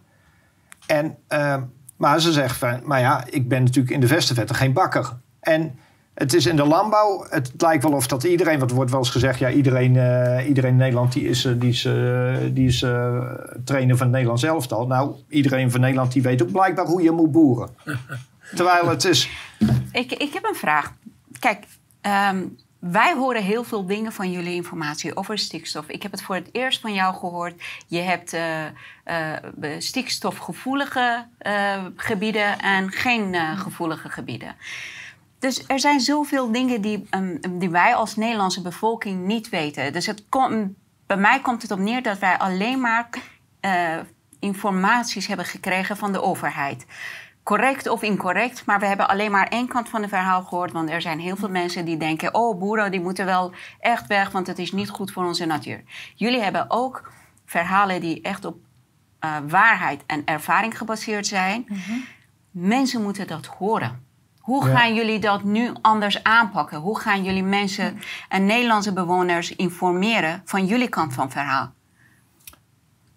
En, ehm, maar ze zegt van, maar ja, ik ben natuurlijk in de Vestenvetten geen bakker. En het is in de landbouw, het lijkt wel of dat iedereen, wat wordt wel eens gezegd, ja, iedereen, eh, iedereen in Nederland die is, eh, die is, eh, die is eh, trainer van het Nederlands elftal. Nou, iedereen van Nederland die weet ook blijkbaar hoe je moet boeren. Terwijl het is, Ik, ik heb een vraag. Kijk, ehm, wij horen heel veel dingen van jullie informatie over stikstof. Ik heb het voor het eerst van jou gehoord. Je hebt eh, eh, stikstofgevoelige eh, gebieden en geen gevoelige gebieden. Dus er zijn zoveel dingen die, ehm, die wij als Nederlandse bevolking niet weten. Dus het bij mij komt het op neer dat wij alleen maar informaties hebben gekregen van de overheid. Correct of incorrect, maar we hebben alleen maar één kant van het verhaal gehoord. Want er zijn heel veel mensen die denken: oh, boeren die moeten wel echt weg, want het is niet goed voor onze natuur. Jullie hebben ook verhalen die echt op eh, waarheid en ervaring gebaseerd zijn. Mensen moeten dat horen. Hoe Ja. gaan jullie dat nu anders aanpakken? Hoe gaan jullie mensen en Nederlandse bewoners informeren van jullie kant van het verhaal?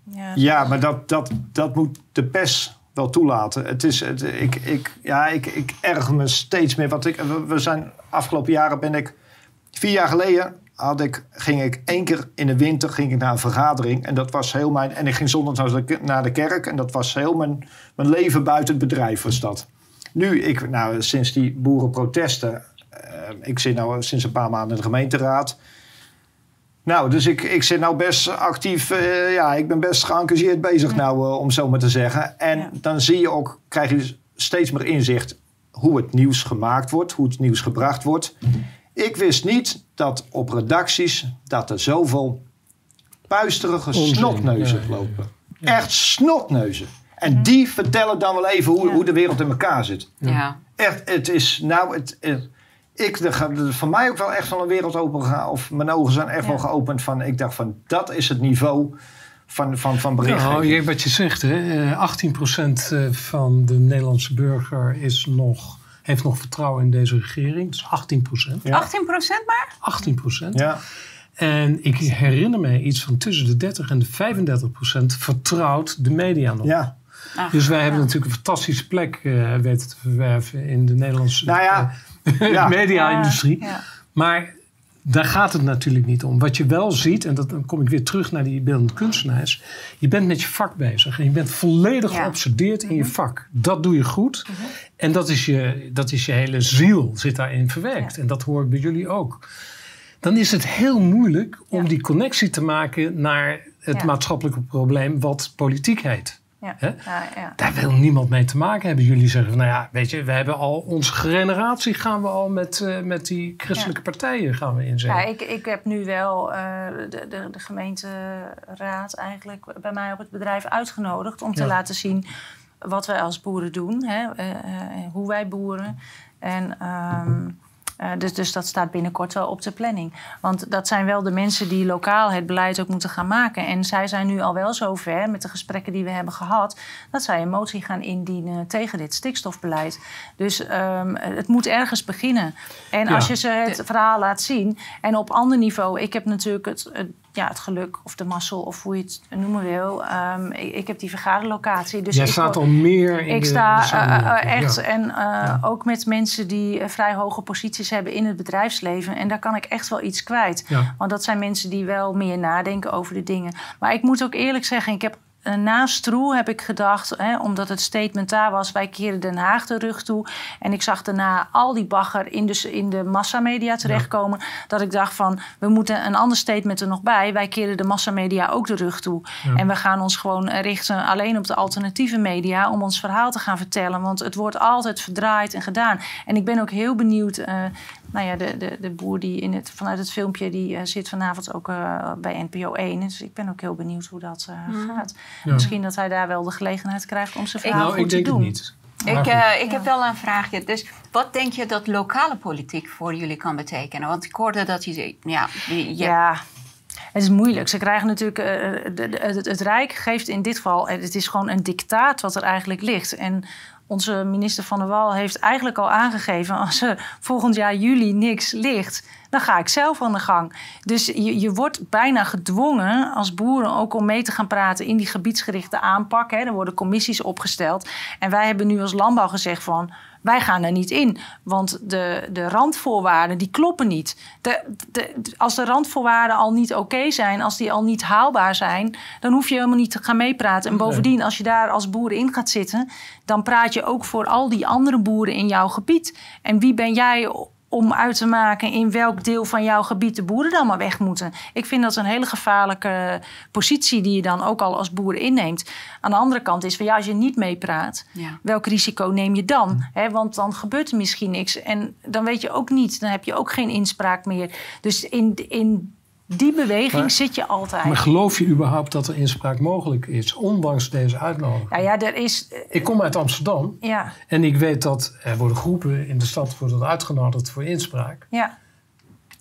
Ja, Ja, maar dat, dat, dat moet de pers wel toelaten. Het is, ik, ik, ja, ik, ik erger me steeds meer. Want ik, we- zijn afgelopen jaren ben ik vier jaar geleden had ik, ging ik één keer in de winter ging ik naar een vergadering en dat was heel mijn en ik ging de, naar de kerk en dat was heel mijn, mijn leven buiten het bedrijf was dat. Nu ik nou sinds die boerenprotesten, eh, ik zit nou sinds een paar maanden in de gemeenteraad. Nou, dus ik, ik zit nou best actief, eh, ja, ik ben best geëngageerd bezig nou, eh, om zo maar te zeggen. En Ja. dan zie je ook, krijg je steeds meer inzicht hoe het nieuws gemaakt wordt, hoe het nieuws gebracht wordt. Ik wist niet dat op redacties dat er zoveel puisterige Onzin, snotneuzen ja, ja, ja. lopen. Echt snotneuzen. En die vertellen dan wel even hoe, Ja. hoe de wereld in elkaar zit. Ja. Echt, het is, nou, het, het- ik, er voor mij ook wel echt wel een wereld open gegaan. Of mijn ogen zijn echt Ja. wel geopend van... Ik dacht van, dat is het niveau van, van, van berichtgeving. Nou, je- wat je zegt, hè, eh, 18% eh, van de Nederlandse burger is nog, heeft nog vertrouwen in deze regering. Dus 18%. Ja. 18% maar? 18%. Ja, En ik herinner me iets van tussen de 30 en de 35% vertrouwt de media nog. ja. Ach, Dus wij hebben natuurlijk een fantastische plek eh, weten te verwerven in de Nederlandse Nou ja, eh, ja. media-industrie. Ja. Maar daar gaat het natuurlijk niet om. Wat je wel ziet, en dat, dan kom ik weer terug naar die beeldende kunstenaars. Je bent met je vak bezig en je bent volledig Ja. Mhm. geobsedeerd in je vak. Dat doe je goed. En dat is je, dat is je hele ziel zit daarin verwerkt. En dat hoor ik bij jullie ook. Dan is het heel moeilijk om Ja. die connectie te maken naar het Ja. maatschappelijke probleem wat politiek heet. Ja. Hè? Ja, ja. Daar wil niemand mee te maken hebben. Jullie zeggen van, nou ja, weet je, we hebben al onze generatie gaan we al met, eh, met die christelijke partijen gaan we inzetten. Ja, ik, ik heb nu wel eh, de, de, de gemeenteraad eigenlijk bij mij op het bedrijf uitgenodigd om te laten zien wat wij als boeren doen, hè, eh, hoe wij boeren. En ehm, eh, dus, dus dat staat binnenkort wel op de planning. Want dat zijn wel de mensen die lokaal het beleid ook moeten gaan maken. En zij zijn nu al wel zover met de gesprekken die we hebben gehad, dat zij een motie gaan indienen tegen dit stikstofbeleid. Dus ehm, het moet ergens beginnen. En Ja. als je ze het verhaal laat zien. En op ander niveau, ik heb natuurlijk het, het, ja, het geluk of de mazzel of hoe je het noemen wil. Ehm, ik, ik heb die vergaderlocatie. Dus Jij ik staat al meer in ik de, sta de eh, eh, echt Ja. en eh, ook met mensen die vrij hoge posities hebben in het bedrijfsleven. En daar kan ik echt wel iets kwijt. Ja. Want dat zijn mensen die wel meer nadenken over de dingen. Maar ik moet ook eerlijk zeggen, ik heb eh, na Stroe heb ik gedacht, hè, omdat het statement daar was, wij keren Den Haag de rug toe. En ik zag daarna al die bagger in de, in de massamedia terechtkomen. Dat ik dacht van, we moeten een ander statement er nog bij. Wij keren de massamedia ook de rug toe. Ja. En we gaan ons gewoon richten alleen op de alternatieve media om ons verhaal te gaan vertellen. Want het wordt altijd verdraaid en gedaan. En ik ben ook heel benieuwd. eh, nou ja, de, de, de boer die in het, vanuit het filmpje die eh, zit vanavond ook eh, bij NPO 1. Dus ik ben ook heel benieuwd hoe dat eh, gaat. Ja. Misschien dat hij daar wel de gelegenheid krijgt om zijn verhaal nou, goed ik denk te het doen. niet. Ik, eh, ik heb wel een vraagje. Dus wat denk je dat lokale politiek voor jullie kan betekenen? Want ik hoorde dat je zei, ja, je, Ja. Het is moeilijk. Ze krijgen natuurlijk. eh, de- de- het, het Rijk geeft in dit geval. Het is gewoon een dictaat wat er eigenlijk ligt. En onze minister van der Wal heeft eigenlijk al aangegeven. als er volgend jaar juli niks ligt. dan ga ik zelf aan de gang. Dus je, je wordt bijna gedwongen als boeren ook om mee te gaan praten in die gebiedsgerichte aanpak. Hè. Er worden commissies opgesteld. En wij hebben nu als landbouw gezegd van. Wij gaan er niet in, want de, de randvoorwaarden die kloppen niet. De, de, als de randvoorwaarden al niet oké zijn, als die al niet haalbaar zijn, dan hoef je helemaal niet te gaan meepraten. En bovendien, als je daar als boer in gaat zitten, dan praat je ook voor al die andere boeren in jouw gebied. En wie ben jij om uit te maken in welk deel van jouw gebied de boeren dan maar weg moeten. Ik vind dat een hele gevaarlijke positie die je dan ook al als boer inneemt. Aan de andere kant is van ja, als je niet meepraat, Ja. welk risico neem je dan? Want dan gebeurt er misschien niks. En dan weet je ook niet, dan heb je ook geen inspraak meer. Dus in, in die beweging Maar- zit je altijd. Maar geloof je überhaupt dat er inspraak mogelijk is, ondanks deze uitnodiging? nou ja, er is. eh, Ik kom uit Amsterdam Ja, en ik weet dat er worden groepen in de stad worden uitgenodigd voor inspraak. ja.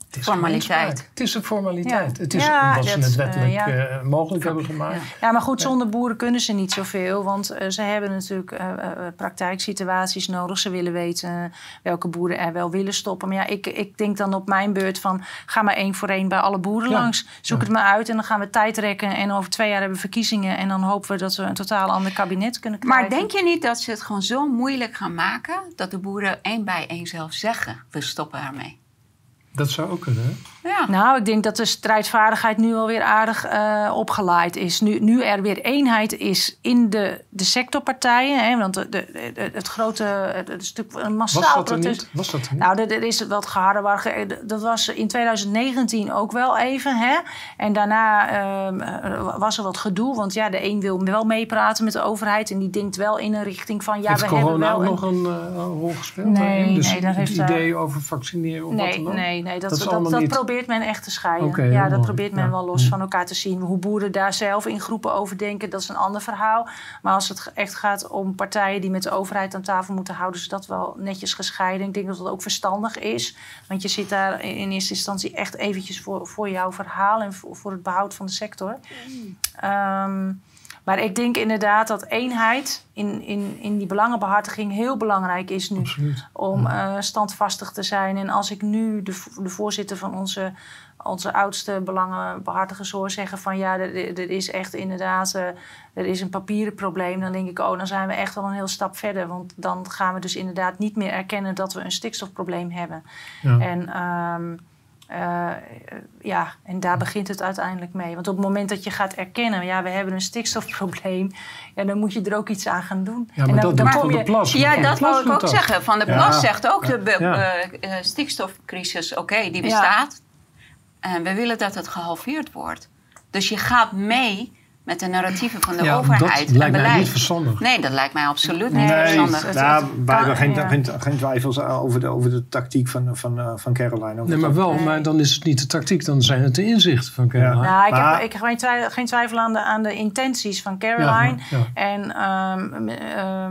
Het is Formaliteit. Het is een formaliteit. Ja. Het is Ja, omdat ze het eh, wettelijk ja. eh, mogelijk hebben gemaakt. Ja, maar goed, zonder boeren kunnen ze niet zoveel. Want eh, ze hebben natuurlijk eh, eh, praktijksituaties nodig. Ze willen weten welke boeren er wel willen stoppen. Maar ja, ik, ik denk dan op mijn beurt van... ga maar één voor één bij alle boeren Ja. langs. Zoek Ja. het maar uit en dan gaan we tijd rekken. En over twee jaar hebben we verkiezingen. En dan hopen we dat we een totaal ander kabinet kunnen krijgen. Maar denk je niet dat ze het gewoon zo moeilijk gaan maken dat de boeren één bij één zelf zeggen: we stoppen ermee? Dat zou ook kunnen. Ja. Nou, ik denk dat de strijdvaardigheid nu alweer aardig eh opgeleid is. Nu, nu er weer eenheid is in de, de sectorpartijen. Hè, want de, de- de- het grote, het, het is natuurlijk een massaal Was dat er protest. niet? Was dat er niet? Nou, er, er is wat geharder. waar ge- Dat was in 2019 ook wel even. Hè? En daarna ehm, eh, was er wat gedoe. Want ja, de een wil wel meepraten met de overheid. En die denkt wel in een richting van... ja, heeft we hebben corona wel ook een- nog een, eh, rol gespeeld Nee, daarin? Dus nee, het heeft daar- idee over vaccineren of wat Nee, dan ook? nee, nee, dat, Dat is dat, allemaal dat niet- probeert probeert men echt te scheiden. Ja, dat mooi. probeert men Ja. wel los Hm. van elkaar te zien. Hoe boeren daar zelf in groepen over denken, dat is een ander verhaal. Maar als het echt gaat om partijen die met de overheid aan tafel moeten houden, is dat wel netjes gescheiden. Ik denk dat dat ook verstandig is. Want je zit daar in eerste instantie echt eventjes voor, voor jouw verhaal en voor, voor het behoud van de sector. Ehm, maar ik denk inderdaad dat eenheid in, in, in die belangenbehartiging heel belangrijk is nu Absoluut. om eh, standvastig te zijn. En als ik nu de, de voorzitter van onze, onze oudste belangenbehartigers hoor zeggen van ja, er, is echt inderdaad eh, er is een papieren probleem, dan denk ik, oh, dan zijn we echt wel een heel stap verder. Want dan gaan we dus inderdaad niet meer erkennen dat we een stikstofprobleem hebben. Ja. En ehm, eh, ja, en daar begint het uiteindelijk mee. Want op het moment dat je gaat erkennen, ja, we hebben een stikstofprobleem, ja, dan moet je er ook iets aan gaan doen. Ja, maar en dan, dat dan doet kom Van der je- Plas. Ja, dat ik ook dat. zeggen. Van de Ja. Plas zegt ook, de be- eh, eh, stikstofcrisis, oké, die bestaat. En we willen dat het gehalveerd wordt. Dus je gaat mee met de narratieven van de Ja, overheid dat en lijkt mij beleid. niet verstandig. Nee, dat lijkt mij absoluut niet Nee, verstandig. wij kan- hebben geen, ja. geen, geen twijfels over de, over de tactiek van, van, eh, van Caroline. Nee, maar wel, Nee. maar dan is het niet de tactiek, dan zijn het de inzichten van Caroline. Ja. Nou, ik, Maar- heb, ik heb geen twijfel, geen twijfel aan, de, aan de intenties van Caroline. Ja, ja. En ehm, ehm, eh,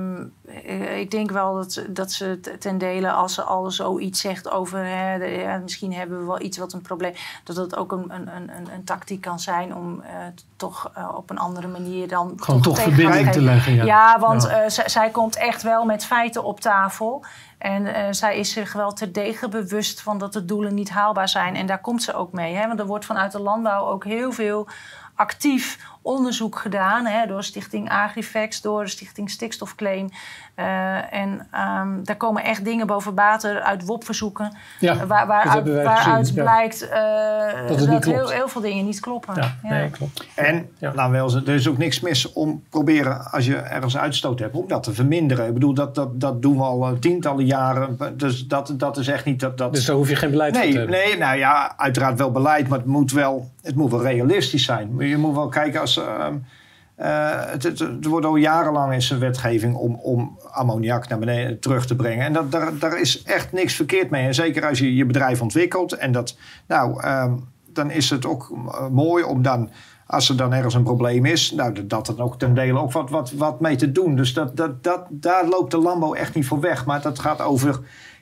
ik denk wel dat, ze- dat ze ten dele, als ze al zoiets zegt over... Hè, de- ja, misschien hebben we wel iets wat een probleem... dat het ook een, een, een, een- tactiek kan zijn om eh, toch eh, op een andere manier dan... Gewoon toch verbinding te leggen. Ja, Ja, want Ja. eh, zij komt echt wel met feiten op tafel. En eh, zij is zich wel terdege bewust van dat de doelen niet haalbaar zijn. En daar komt ze ook mee. Hè? Want er wordt vanuit de landbouw ook heel veel actief onderzoek gedaan. Hè? Door Stichting Agrifax, door de Stichting Stikstofclaim. Eh, en ehm, daar komen echt dingen boven water uit WOP-verzoeken. Ja, waar, waaruit gezien, blijkt eh, dat, heel, heel veel dingen niet kloppen. Ja, Ja. nee, klopt. En we wel er is ook niks mis om proberen, als je ergens uitstoot hebt, om dat te verminderen. Ik bedoel, dat, dat, dat doen we al eh, tientallen jaren. Dus dat, dat is echt niet dat. dat Dus daar hoef je geen beleid voor te nee, hebben. nee, nou ja, uiteraard wel beleid, maar het moet wel, het moet wel realistisch zijn. Je moet wel kijken als. Ehm, eh, het, er wordt al jarenlang is er wetgeving om, om ammoniak naar beneden terug te brengen. En dat, daar, daar is echt niks verkeerd mee. En zeker als je je bedrijf ontwikkelt. En dat, nou, ehm, dan is het ook eh, mooi om dan, als er dan ergens een probleem is, nou, dat- dan ook ten dele ook wat, wat, wat mee te doen. Dus dat, dat, dat, daar loopt de landbouw echt niet voor weg. Maar dat gaat over.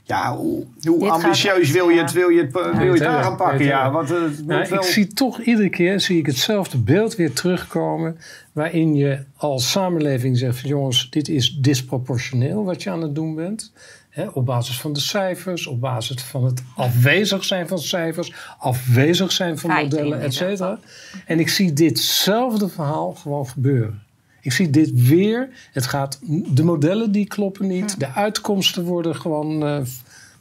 Ja, hoe, ambitieus wil je het, wil je het, wil je het Ja, aanpakken? je Ja, want eh, Nou, wel... Ik zie toch iedere keer zie ik hetzelfde beeld weer terugkomen. Waarin je als samenleving zegt: van, jongens, dit is disproportioneel wat je aan het doen bent. Hè, op basis van de cijfers, op basis van het afwezig zijn van cijfers, afwezig zijn van modellen, et cetera. En ik zie ditzelfde verhaal gewoon gebeuren. Ik zie dit weer. Het gaat, de modellen die kloppen niet. De uitkomsten worden gewoon eh,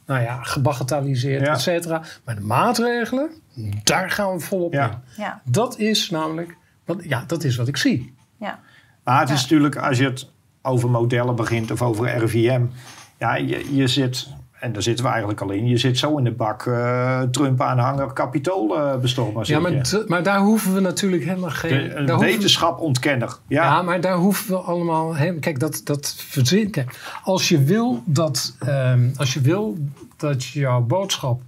nou ja, gebagatelliseerd, Ja. et cetera. Maar de maatregelen, daar gaan we volop Ja. in. Ja, Dat is namelijk, wat, ja, dat is wat ik zie. ja. Maar het is natuurlijk, als je het over modellen begint of over RVM, ja, je, je zit, en daar zitten we eigenlijk al in, je zit zo in de bak eh, Trump-aanhanger kapitoolbestormer. Ja, maar, maar daar hoeven we natuurlijk helemaal geen... de, een we- wetenschap ontkenner. Ja, Ja, maar daar hoeven we allemaal. Kijk, dat, dat als je wil dat, ehm, als je wil dat jouw boodschap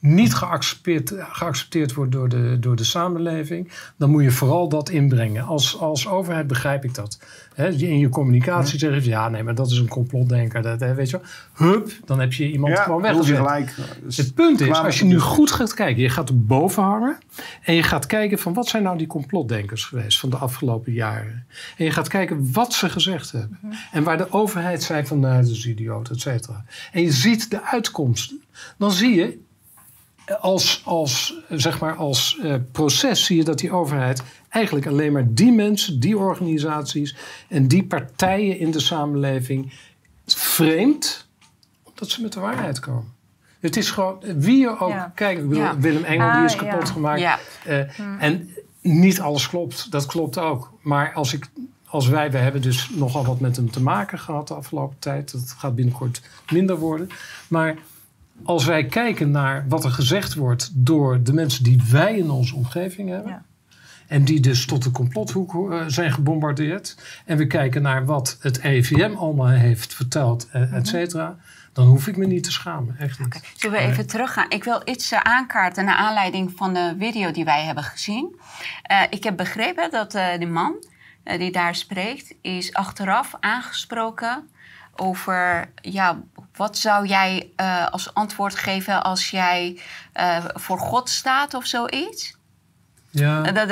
niet geaccepteerd, geaccepteerd wordt door de, door de samenleving, dan moet je vooral dat inbrengen. Als, als overheid begrijp ik dat. Hè, je- in je communicatie zeg je, ja, nee, maar dat is een complotdenker. Dat, weet je wel. Hup, dan heb je iemand ja gewoon weggezet. gelijk. Dus Het punt is, als je nu goed gaat kijken, je gaat er boven hangen en je gaat kijken van wat zijn nou die complotdenkers geweest van de afgelopen jaren. En je gaat kijken wat ze gezegd hebben. En waar de overheid zei van nou, dat is idioot, et cetera. En je ziet de uitkomsten. Dan zie je als, als, zeg maar als eh, proces zie je dat die overheid eigenlijk alleen maar die mensen, die organisaties en die partijen in de samenleving vreemd, omdat ze met de waarheid komen. Het is gewoon, wie je ook Ja. kijkt, ik bedoel, Ja. Willem Engel die Ah, is ja. kapot gemaakt. Ja. Eh, En niet alles klopt, dat klopt ook. Maar als, ik, als wij, we hebben dus nogal wat met hem te maken gehad de afgelopen tijd. Dat gaat binnenkort minder worden. Maar als wij kijken naar wat er gezegd wordt door de mensen die wij in onze omgeving hebben. Ja. En die dus tot de complothoek eh, zijn gebombardeerd. En we kijken naar wat het EVM allemaal heeft verteld, eh, et cetera. Dan hoef ik me niet te schamen. Echt niet. Oké, Zullen we even teruggaan? Ik wil iets eh, aankaarten naar aanleiding van de video die wij hebben gezien. Ik heb begrepen dat eh, de man die daar spreekt, is achteraf aangesproken over ja, wat zou jij eh, als antwoord geven als jij eh, voor God staat of zoiets? Ja, Eh, dat,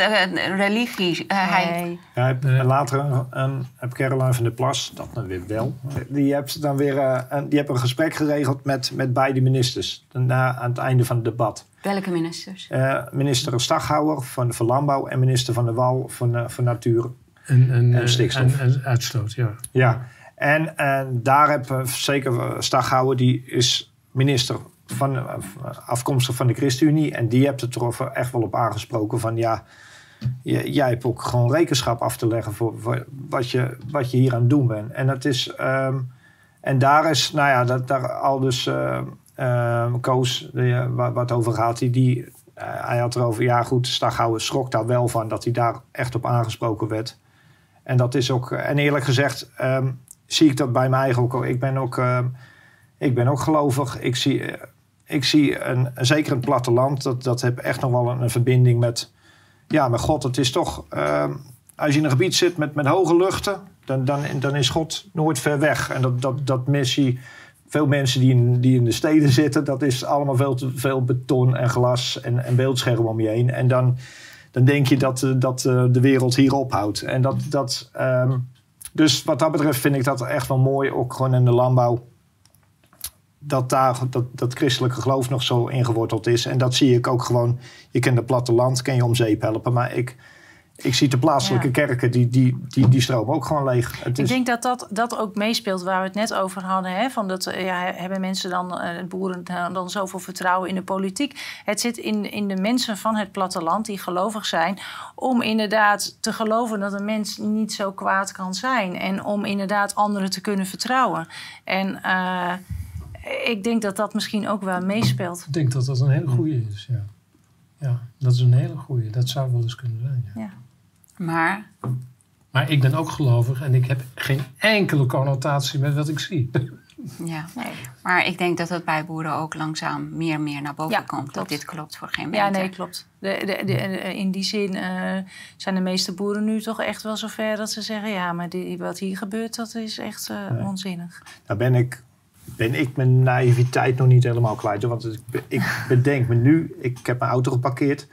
religie. hij. Ja, heb, later een, een, heb Caroline van der Plas, dat dan weer wel, die heeft dan weer een, die heeft een gesprek geregeld met, met beide ministers. Na, aan het einde van het debat. welke ministers? Eh, minister Staghouwer van, van Landbouw en minister Van der Wal van, van Natuur. en, en, en stikstof. En, en uitstoot, ja. Ja, en, en daar heb eh, zeker eh, Staghouwer, die is minister van, eh, afkomstig van de ChristenUnie. En die hebt het er over- echt wel op aangesproken van ja, jij hebt ook gewoon rekenschap af te leggen voor, wat, je, wat je hier aan het doen bent. En dat is, ehm, en daar is, nou ja, dat, daar al dus eh, ehm, Koos, waar, waar het over gaat, die, die, hij had erover, ja goed, Staghouwer schrok daar wel van dat hij daar echt op aangesproken werd. En dat is ook, en eerlijk gezegd, ehm, zie ik dat bij mij eigen ook. Ik ben ook, ehm, ik ben ook gelovig. Ik zie, eh, ik zie een, zeker het platteland, dat, dat heb echt nog wel een, een verbinding met, ja, met God. Het is toch, ehm, als je in een gebied zit met, met hoge luchten, dan, dan, dan is God nooit ver weg. En dat, dat, dat missie, veel mensen die in, die in de steden zitten, dat is allemaal veel te veel beton en glas en, en beeldschermen om je heen. En dan, dan denk je dat, eh, dat eh, de wereld hier ophoudt. En dat, dat, ehm, dus wat dat betreft vind ik dat echt wel mooi, ook gewoon in de landbouw. Dat daar dat, dat christelijke geloof nog zo ingeworteld is. En dat zie ik ook gewoon. Je kent het platteland, kan je om zeep helpen. Maar ik, ik zie de plaatselijke Ja. kerken, die, die, die, die stromen ook gewoon leeg. Het Ik is, denk dat, dat dat ook meespeelt waar we het net over hadden. Hè? Van dat, eh, ja, hebben mensen dan, eh, boeren, dan, dan zoveel vertrouwen in de politiek? Het zit in, in de mensen van het platteland die gelovig zijn. Om inderdaad te geloven dat een mens niet zo kwaad kan zijn. En om inderdaad anderen te kunnen vertrouwen. En eh, ik denk dat dat misschien ook wel meespeelt. Ik denk dat dat een hele goede is, ja. Ja, dat is een hele goede. Dat zou wel eens kunnen zijn, ja. Ja. Maar Maar ik ben ook gelovig en ik heb geen enkele connotatie met wat ik zie. Ja, Nee. maar ik denk dat het bij boeren ook langzaam meer en meer naar boven Ja, komt. Dat dit klopt voor geen Ja, meter. nee, klopt. De, de, de, in die zin eh, zijn de meeste boeren nu toch echt wel zover dat ze zeggen: ja, maar die, wat hier gebeurt, dat is echt eh, onzinnig. Nou ben ik, ben ik mijn naïviteit nog niet helemaal kwijt. hoor. Want ik bedenk me nu, ik heb mijn auto geparkeerd.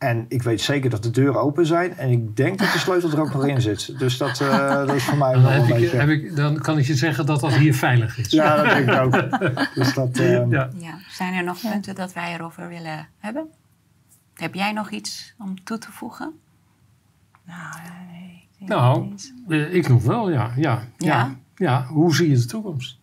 En ik weet zeker dat de deuren open zijn. En ik denk dat de sleutel er ook nog in zit. Dus dat, eh, dat is voor mij Dan, wel heb een ik, beetje... heb ik, dan kan ik je zeggen dat dat hier veilig is. Ja, dat denk ik ook. Dus dat, eh, Ja. Ja. Zijn er nog punten dat wij erover willen hebben? Heb jij nog iets om toe te voegen? Nou, nee, ik denk Nou, het niet. eh, ik nog wel, ja. Ja, ja. Ja? ja. hoe zie je de toekomst?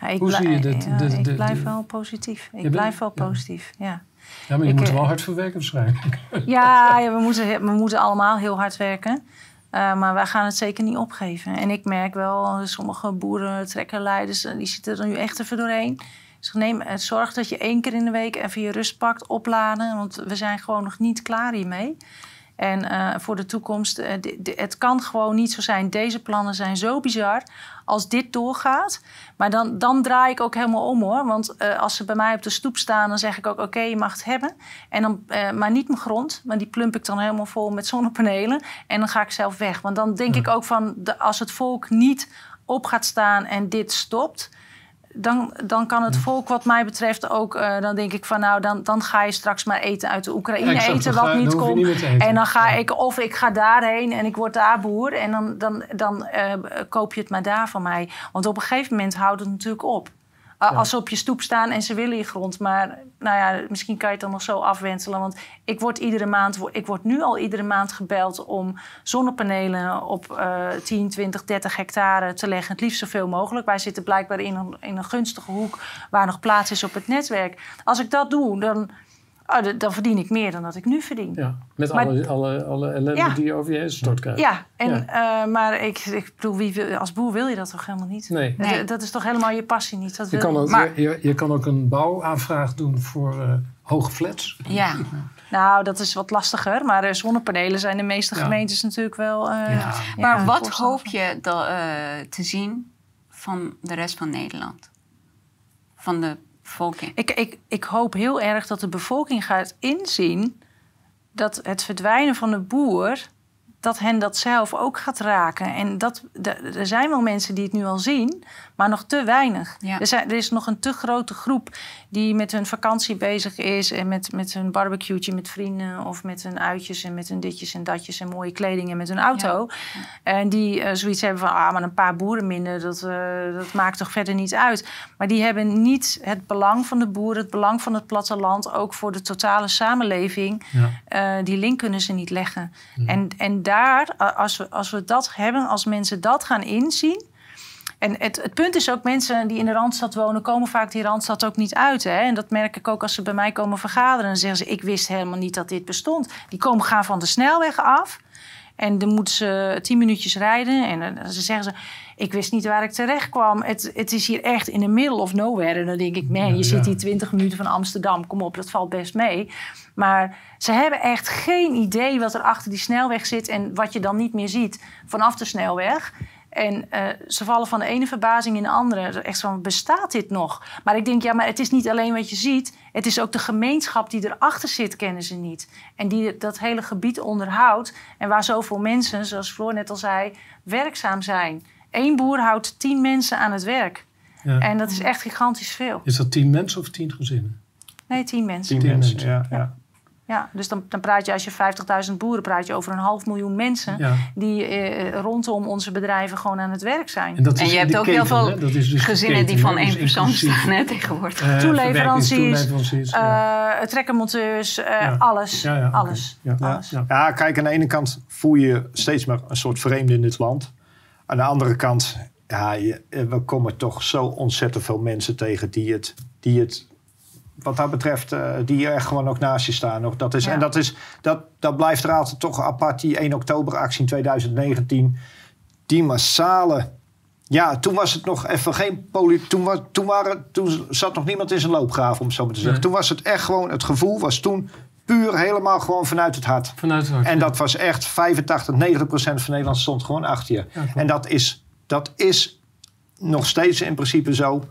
Ja, ik, hoe zie je dit- ja, de- ik blijf wel positief. Ik blijf wel ja. positief, ja. Ja, maar je Ik, moet er wel hard voor werken waarschijnlijk. Ja, ja, we, moeten, we moeten allemaal heel hard werken. Eh, maar wij gaan het zeker niet opgeven. En ik merk wel, sommige boeren, trekkerleiders, eh, die zitten er nu echt even doorheen. Dus neem, eh, zorg dat je één keer in de week even je rust pakt, opladen. Want we zijn gewoon nog niet klaar hiermee. En voor de toekomst, het kan gewoon niet zo zijn. Deze plannen zijn zo bizar. Als dit doorgaat. Maar dan, dan draai ik ook helemaal om hoor. Want eh, als ze bij mij op de stoep staan, dan zeg ik ook: oké, je mag het hebben. En dan, eh, maar niet mijn grond. Maar die plump ik dan helemaal vol met zonnepanelen. En dan ga ik zelf weg. Want dan denk ik ook van: de, als het volk niet op gaat staan en dit stopt. Dan, dan kan het volk, wat mij betreft, ook. eh, dan denk ik van nou, dan, dan ga je straks maar eten uit de Oekraïne. Eten wat ga- niet komt. niet. En dan ga Ja. ik, of ik ga daarheen en ik word daar boer. En dan, dan, dan eh, koop je het maar daar van mij. Want op een gegeven moment houdt het natuurlijk op. Als ze op je stoep staan en ze willen je grond. Maar nou ja, misschien kan je het dan nog zo afwentelen. Want ik word iedere maand, ik word nu al iedere maand gebeld om zonnepanelen op eh 10, 20, 30 hectare te leggen. Het liefst zoveel mogelijk. Wij zitten blijkbaar in een, in een gunstige hoek waar nog plaats is op het netwerk. Als ik dat doe, dan, oh, dan verdien ik meer dan dat ik nu verdien. Ja, met Maar- alle, alle, alle ellende Ja. die je over je heen stort krijgt. Ja, en, eh, maar ik, ik bedoel, wie wil, als boer wil je dat toch helemaal niet? Nee. Dat- Nee. Dat is toch helemaal je passie niet? Dat Je wil kan, ook, Maar- je, je kan ook een bouwaanvraag doen voor eh, hoge flats. Ja, Nou, dat is wat lastiger. Maar eh, zonnepanelen zijn de meeste Ja. gemeentes natuurlijk wel. eh, Ja. Maar ja, wat hoop je da- eh, te zien van de rest van Nederland? Van de Ik, ik, ik hoop heel erg dat de bevolking gaat inzien dat het verdwijnen van de boer, dat hen dat zelf ook gaat raken. En dat, er zijn wel mensen die het nu al zien, maar nog te weinig. Ja. Er, zijn, er is nog een te grote groep die met hun vakantie bezig is en met, met hun barbecue'tje met vrienden of met hun uitjes en met hun ditjes en datjes en mooie kleding en met hun auto. En die eh, zoiets hebben van, ah, maar een paar boeren minder, dat, eh, dat maakt toch verder niet uit. Maar die hebben niet het belang van de boeren, het belang van het platteland, ook voor de totale samenleving. Ja. Eh, die link kunnen ze niet leggen. En, en daar, als we, als we dat hebben, als mensen dat gaan inzien. En het, het punt is ook, mensen die in de Randstad wonen, komen vaak die Randstad ook niet uit. Hè? En dat merk ik ook als ze bij mij komen vergaderen. Dan zeggen ze, ik wist helemaal niet dat dit bestond. Die komen gaan van de snelweg af. En dan moeten ze tien minuutjes rijden. En dan ze zeggen ze, ik wist niet waar ik terecht kwam. Het, het is hier echt in the middle of nowhere. En dan denk ik, man, je Ja, zit ja. hier 20 minuten van Amsterdam. Kom op, dat valt best mee. Maar ze hebben echt geen idee wat er achter die snelweg zit... en wat je dan niet meer ziet vanaf de snelweg. En eh, ze vallen van de ene verbazing in de andere. Echt van, bestaat dit nog? Maar ik denk, ja, maar het is niet alleen wat je ziet. Het is ook de gemeenschap die erachter zit, kennen ze niet. En die dat hele gebied onderhoudt. En waar zoveel mensen, zoals Floor net al zei, werkzaam zijn. Eén boer houdt tien mensen aan het werk. Ja. En dat is echt gigantisch veel. Is dat tien mensen of tien gezinnen? Nee, tien mensen. Tien Tien mensen, mensen. ja. ja. Ja, dus dan, dan praat je als je 50.000 boeren praat je over een half miljoen mensen Ja. die eh, rondom onze bedrijven gewoon aan het werk zijn. En, dat En is je hebt ook heel veel dus Gezinnen die van hè? één Dus persoon staan hè, tegenwoordig. eh, Toeleveranciers. Eh, trekkermonteurs, eh, Ja. alles. Ja, alles. Ja. alles. Ja. Ja, kijk, aan de ene kant voel je steeds maar een soort vreemde in dit land. Aan de andere kant, ja, je, we komen toch zo ontzettend veel mensen tegen die het, die het wat dat betreft, eh, die er gewoon ook naast je staan. Nog. Dat is, Ja. En dat, is, dat, dat blijft er altijd toch apart, die 1 oktober actie in 2019. Die massale... Ja, toen was het nog even geen politiek. Toen, was, toen, waren, toen zat nog niemand in zijn loopgraaf, om het zo maar te zeggen. Nee. Toen was het echt gewoon, het gevoel was toen puur helemaal gewoon vanuit het hart. Vanuit het hart, En ja. dat was echt 85, 90 procent van Nederland stond gewoon achter je. en dat is, dat is nog steeds in principe zo.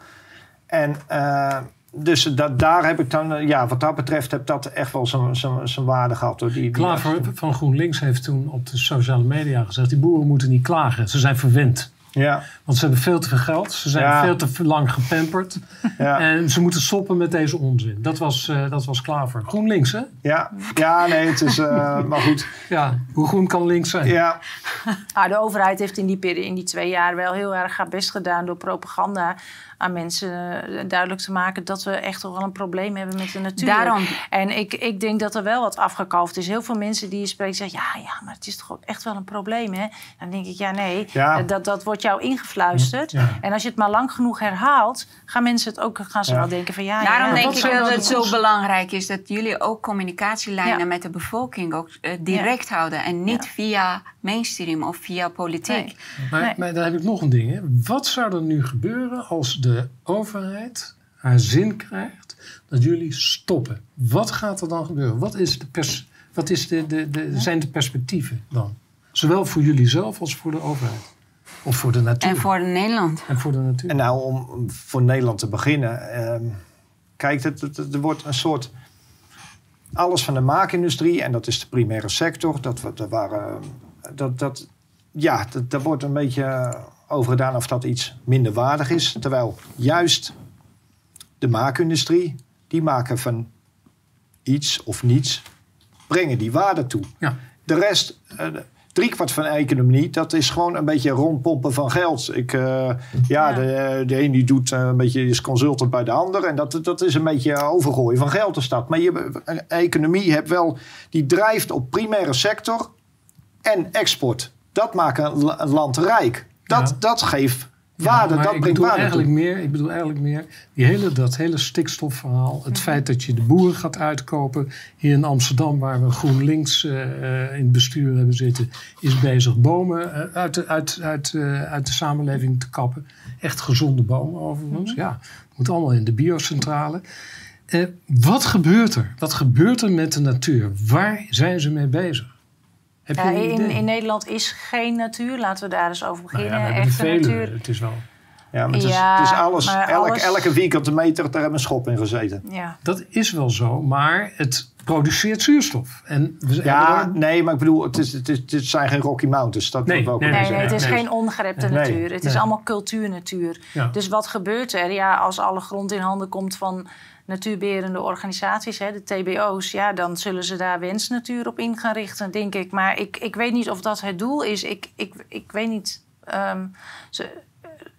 En eh, dus dat, daar heb ik dan, eh, ja, wat dat betreft, heb dat echt wel zijn- waarde gehad. Door die, die Klaver van GroenLinks heeft toen op de sociale media gezegd... die boeren moeten niet klagen, ze zijn verwend. Ja, Want ze hebben veel te veel geld, ze zijn Ja. veel te lang gepamperd... ja, en ze moeten stoppen met deze onzin. Dat was, eh, dat was Klaver. GroenLinks, hè? ja, ja, nee, het is, eh, maar goed. Ja, hoe groen kan links zijn? Ja, Ah, de overheid heeft in die, in die twee jaar wel heel erg haar best gedaan door propaganda aan mensen eh, duidelijk te maken dat we echt toch wel een probleem hebben met de natuur. Daarom. En ik, ik denk dat er wel wat afgekalfd is. Heel veel mensen die je spreekt zeggen, ja, ja, maar het is toch ook echt wel een probleem, hè? Dan denk ik, ja, nee, Ja. eh, dat, dat wordt jou ingefluisterd. Ja. En als je het maar lang genoeg herhaalt, gaan mensen het ook, gaan ze Ja. wel denken van, ja, Daarom ja, denk ik dat het zo belangrijk is dat jullie ook communicatielijnen Ja. met de bevolking ook eh, direct houden. En niet via mainstream of via politiek. Nee. Maar, Nee. maar daar heb ik nog een ding. Hè. Wat zou er nu gebeuren als de overheid haar zin krijgt dat jullie stoppen? Wat gaat er dan gebeuren? Wat, is de pers wat is de, de, de, zijn de perspectieven dan? Zowel voor jullie zelf als voor de overheid. Of voor de natuur. En voor Nederland. En voor de natuur. En nou, om voor Nederland te beginnen. ehm, kijk, er wordt een soort. Alles van de maakindustrie, en dat is de primaire sector. Dat, we- dat waren. Dat, dat, ja, dat, daar wordt een beetje over gedaan of dat iets minder waardig is. Terwijl juist de maakindustrie, die maken van iets of niets, brengen die waarde toe. Ja. De rest, eh, driekwart van de economie, dat is gewoon een beetje rondpompen van geld. Ik, eh, ja, Ja. De, de een die doet eh, een beetje is consultant bij de ander. En dat, dat is een beetje overgooien van geld de stad. Maar je, een economie hebt wel, die drijft op primaire sector en export. Dat maakt een land rijk. Dat, Ja. dat geeft waarde, dat ik brengt waarde toe. eigenlijk meer, Ik bedoel eigenlijk meer die hele, dat hele stikstofverhaal. Het feit dat je de boeren gaat uitkopen. Hier in Amsterdam, waar we GroenLinks eh, in het bestuur hebben zitten... is bezig bomen eh, uit, de, uit, uit, uit de samenleving te kappen. Echt gezonde bomen overigens. Ja, het moet allemaal in de biocentrale. Eh, wat gebeurt er? Wat gebeurt er met de natuur? Waar zijn ze mee bezig? Heb Ja, in, in Nederland is geen natuur. Laten we daar eens over Nou beginnen. ja, we Echte Veluwe. natuur. Het is wel... Ja, maar het is, Ja, het is alles, maar elk, alles- elke vierkante meter, daar hebben een schop in gezeten. Ja. Dat is wel zo, maar het produceert zuurstof. En we Ja, er- nee, maar ik bedoel, het, is, het, is, het zijn geen Rocky Mountains. Dat Nee, ook nee, Nee, het is nee. geen ongerepte Nee. natuur. Het is allemaal cultuurnatuur. Ja. Dus wat gebeurt er? Ja, als alle grond in handen komt van natuurberende organisaties, hè, de TBO's, ja, dan zullen ze daar wensnatuur op in gaan richten, denk ik. Maar ik, ik weet niet of dat het doel is. Ik, ik, ik weet niet. ehm, ze,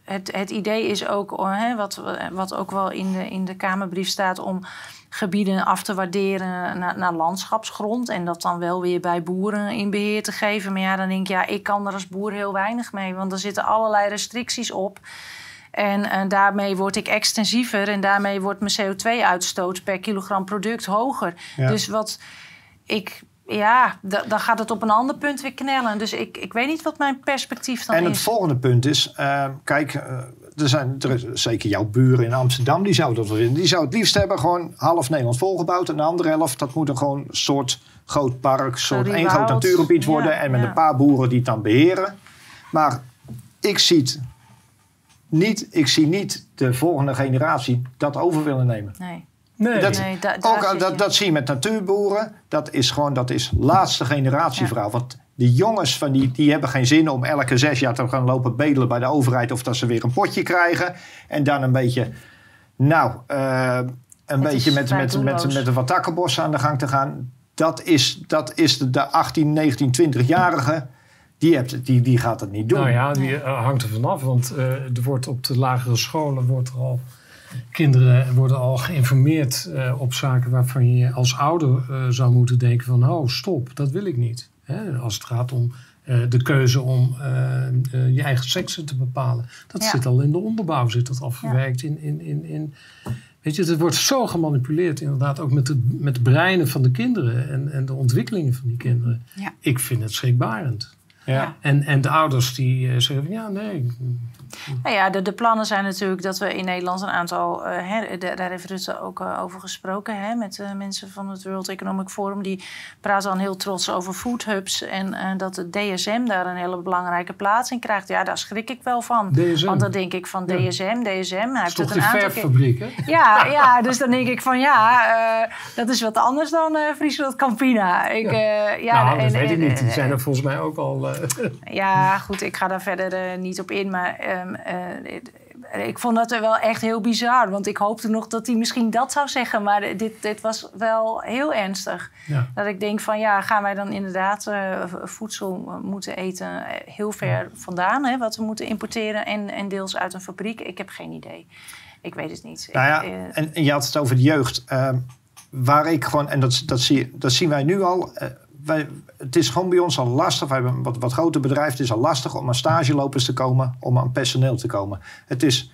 het, het idee is ook, oh, hè, wat, wat ook wel in de, in de Kamerbrief staat, om gebieden af te waarderen naar, naar landschapsgrond. En dat dan wel weer bij boeren in beheer te geven. Maar ja, dan denk ik, ja, ik kan er als boer heel weinig mee. Want er zitten allerlei restricties op. En, en daarmee word ik extensiever en daarmee wordt mijn CO2-uitstoot per kilogram product hoger. Ja. Dus wat ik, ja, da- dan gaat het op een ander punt weer knellen. Dus ik, ik weet niet wat mijn perspectief dan En het is. volgende punt is, eh, kijk, eh, er zijn er is, zeker jouw buren in Amsterdam, die zouden dat vinden. Die zou het liefst hebben gewoon half Nederland volgebouwd. En de andere helft, dat moet een gewoon soort groot park, soort één groot natuurgebied Ja, worden. En met ja. een paar boeren die het dan beheren. Maar ik zie het niet, ik zie niet de volgende generatie dat over willen nemen. Nee. Nee, Dat- Nee, da- Ook, dat, dat zie je met natuurboeren. Dat is gewoon, dat is laatste generatie Ja. verhaal. Want de jongens van die, die hebben geen zin om elke zes jaar te gaan lopen bedelen bij de overheid. Of dat ze weer een potje krijgen. En dan een beetje, nou, eh, een Het beetje met, met, met, met een wat takkenbossen aan de gang te gaan. Dat is, dat is de, de 18, 19, 20-jarige. Die, hebt, die, die gaat het niet doen. Nou ja, die eh, hangt er vanaf. Want eh, er wordt op de lagere scholen wordt er al. Kinderen worden al geïnformeerd eh, op zaken waarvan je als ouder eh, zou moeten denken van oh stop, dat wil ik niet. Hè? Als het gaat om eh, de keuze om eh, eh, je eigen seksen te bepalen. Dat Ja. zit al in de onderbouw, zit dat al verwerkt in, in, in, in. Weet je, het wordt zo gemanipuleerd inderdaad ook met de, met de breinen van de kinderen en, en de ontwikkelingen van die kinderen. Ja. Ik vind het schrikbarend. Ja. En, en de ouders die eh, zeggen van ja, nee. Nou ja, de, de plannen zijn natuurlijk dat we in Nederland een aantal... eh, de- daar heeft Rutte ook eh, over gesproken hè, met eh, mensen van het World Economic Forum. Die praten dan heel trots over food hubs en dat de DSM daar een hele belangrijke plaats in krijgt. Ja, daar schrik ik wel van. DSM. Want dan denk ik van Ja. DSM, DSM. Hij heeft het een aantal keer... verffabriek, hè? Ja, ja, dus dan denk ik van ja, dat is wat anders dan Friesland Campina. Ik, Ja. ja, nou, dat weet ik niet. Die zijn er volgens mij ook al... ja, goed, ik ga daar verder niet op in. Maar ehm, eh, ik vond dat er wel echt heel bizar. Want ik hoopte nog dat hij misschien dat zou zeggen. Maar dit, dit was wel heel ernstig. ja. Dat ik denk van ja, gaan wij dan inderdaad eh, voedsel moeten eten eh, heel ver vandaan. Hè, wat we moeten importeren en, en deels uit een fabriek. Ik heb geen idee. Ik weet het niet. Nou ja, Ik, en, en je had het over de jeugd. Ehm, waar ik gewoon, en dat, dat, zie, dat zien wij nu al. Het is gewoon bij ons al lastig. We hebben een wat, wat groter bedrijf. Het is al lastig om aan stagelopers te komen, om aan personeel te komen. Het is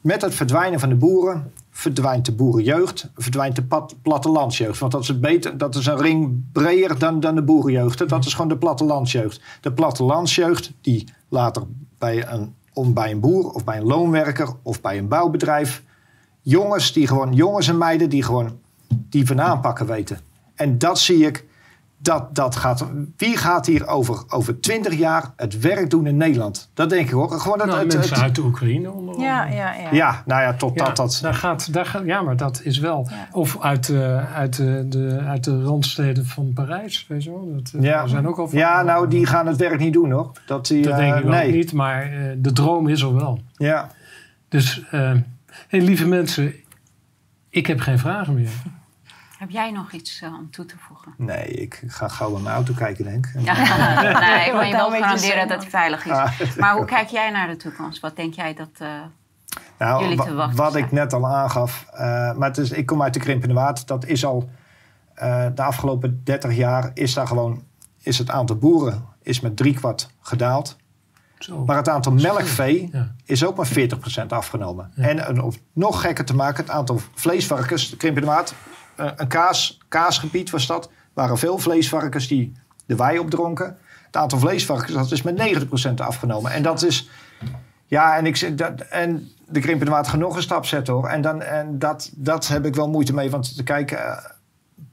met het verdwijnen van de boeren, verdwijnt de boerenjeugd, verdwijnt de pat, plattelandsjeugd. Want dat is, beter, dat is een ring breder dan, dan de boerenjeugd. Dat is gewoon de plattelandsjeugd. De plattelandsjeugd die later bij een, om bij een boer of bij een loonwerker of bij een bouwbedrijf jongens die gewoon, jongens en meiden die gewoon die van aanpakken weten. En dat zie ik, dat, dat gaat, wie gaat hier over, over 20 jaar het werk doen in Nederland? Dat denk ik hoor. Gewoon dat, Nou, het, mensen het- uit de Oekraïne onder ja, andere. ja, ja. ja, nou ja, tot Ja, dat dat. Daar gaat, daar gaat, ja, maar dat is wel. Ja. Of uit, eh, uit, de, de, uit de randsteden van Parijs, weet je wel. Dat, eh, Ja. zijn ook al Ja, nou, die gaan het werk niet doen hoor. Dat, die, Dat denk eh, ik nee. ook niet, maar eh, de droom is er wel. Ja. Dus, eh, hey, lieve mensen, ik heb geen vragen meer. Heb jij nog iets eh, om toe te voegen? Nee, ik ga gauw in mijn auto kijken, denk ik. Ja, nee, ik wil je wel garanderen dat het veilig is. Ah, Maar hoe kijk jij naar de toekomst? Wat denk jij dat... eh, Nou, jullie te wachten wat ik net al aangaf. eh, maar het is, ik kom uit de krimpende water. Dat is al eh, de afgelopen 30 jaar is daar gewoon is het aantal boeren is met driekwart gedaald. Zo. Maar het aantal melkvee Ja. is ook maar 40% afgenomen. Ja. En een- om het nog gekker te maken, het aantal vleesvarkens, de krimpende eh, een kaas, kaasgebied was dat, waren veel vleesvarkens die de wei opdronken. Het aantal vleesvarkens dat is met 90% afgenomen. En dat is, Ja, en, ik, dat, en de krimpende water nog een stap zetten hoor. En, dan, en dat, dat heb ik wel moeite mee. Want te kijken, eh,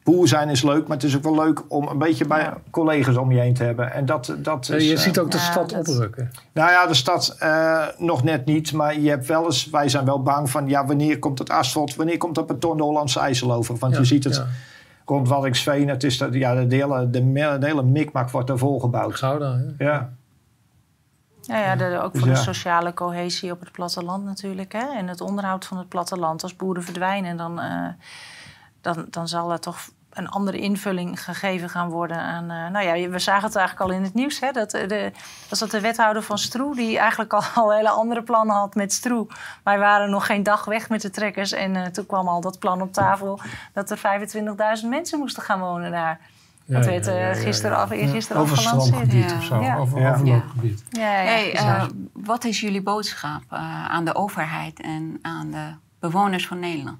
boer zijn is leuk, maar het is ook wel leuk om een beetje bij Ja. collega's om je heen te hebben. En dat, dat Eh, is, je eh, ziet ook de ja, stad dat- oprukken. Nou ja, de stad eh, nog net niet. Maar je hebt wel eens, wij zijn wel bang van, ja, wanneer komt het asfalt? Wanneer komt dat beton de Hollandse IJssel over? Want Ja, je ziet het ja. rond Waddinxveen. Het is dat, ja, de hele, de, hele mikmak wordt er volgebouwd. Gouda, hè? Ja. Ja, ja de, ook voor de sociale cohesie op het platteland natuurlijk. Hè? En het onderhoud van het platteland. Als boeren verdwijnen, dan, eh, dan, dan zal er toch een andere invulling gegeven gaan worden aan... eh, nou ja, we zagen het eigenlijk al in het nieuws. Hè? Dat, eh, de, was dat de wethouder van Stroe... die eigenlijk al, al hele andere plannen had met Stroe. Wij waren nog geen dag weg met de trekkers. En eh, toen kwam al dat plan op tafel... dat er 25.000 mensen moesten gaan wonen daar. Dat werd ja, ja, ja, gisteren, af, afgelanceerd. Ja. of zo. Ja. Over, Ja. overloopgebied. Ja, ja, Hey, eh, wat is jullie boodschap eh, aan de overheid en aan de bewoners van Nederland?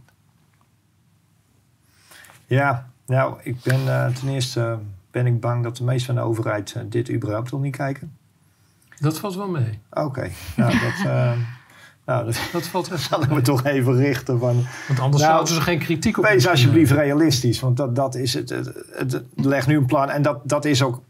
Ja, nou, ik ben eh, ten eerste eh, ben ik bang dat de meesten van de overheid eh, dit überhaupt nog niet kijken. Dat valt wel mee. Oké, nou, dat, eh, nou, dat Dat valt echt zal ik me toch even richten van... Want anders Nou, zouden ze geen kritiek op Wees alsjeblieft realistisch, want dat, dat is het, het, het- Leg nu een plan en dat, dat is ook.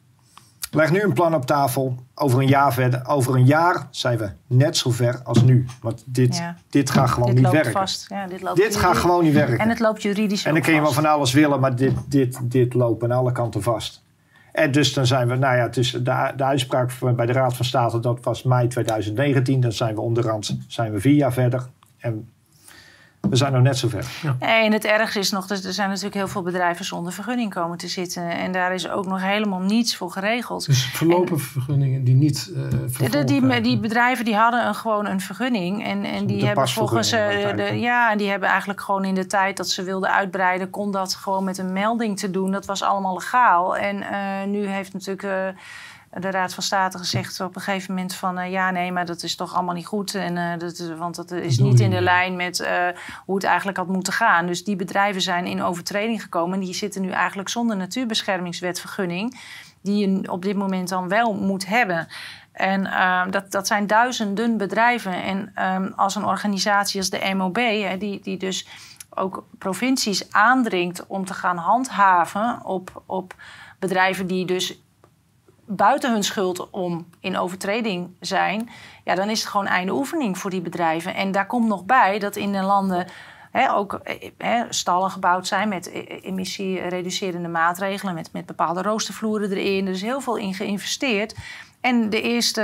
Leg nu een plan op tafel. Over een jaar verder. Over een jaar zijn we net zo ver als nu. Want dit, Ja. dit gaat gewoon dit niet loopt werken. vast. Ja, dit loopt Dit gaat gewoon niet werken. En het loopt juridisch En dan kun je wel van alles willen, maar dit, dit, dit loopt aan alle kanten vast. En dus dan zijn we, nou ja, het is de, de uitspraak van- bij de Raad van State, dat was mei 2019. Dan zijn we onderhand, zijn we vier jaar verder. En we zijn nog net zo ver. En het ergste is nog, dus er zijn natuurlijk heel veel bedrijven zonder vergunning komen te zitten. En daar is ook nog helemaal niets voor geregeld. Dus verlopen vergunningen die niet eh de- die, die bedrijven die hadden een, gewoon een vergunning. En, en die de hebben volgens. eh, de, eigenlijk. ja, en die hebben eigenlijk gewoon in de tijd dat ze wilden uitbreiden, kon dat gewoon met een melding te doen. Dat was allemaal legaal. En eh, nu heeft natuurlijk. Eh, de Raad van State gezegd op een gegeven moment van eh, ja, nee, maar dat is toch allemaal niet goed. En, eh, dat, is- want dat is niet in de lijn met hoe het eigenlijk had moeten gaan. Dus die bedrijven zijn in overtreding gekomen. En die zitten nu eigenlijk zonder natuurbeschermingswetvergunning. Die je op dit moment dan wel moet hebben. En ehm, dat, dat zijn duizenden bedrijven. En ehm, als een organisatie als de MOB, hè, die, die dus ook provincies aandringt om te gaan handhaven op, op bedrijven die dus buiten hun schuld om in overtreding zijn, ja, dan is het gewoon einde oefening voor die bedrijven. En daar komt nog bij dat in de landen hè, ook eh, hè, stallen gebouwd zijn met eh, emissiereducerende maatregelen, met, met bepaalde roostervloeren erin. Er is heel veel in geïnvesteerd. En de eerste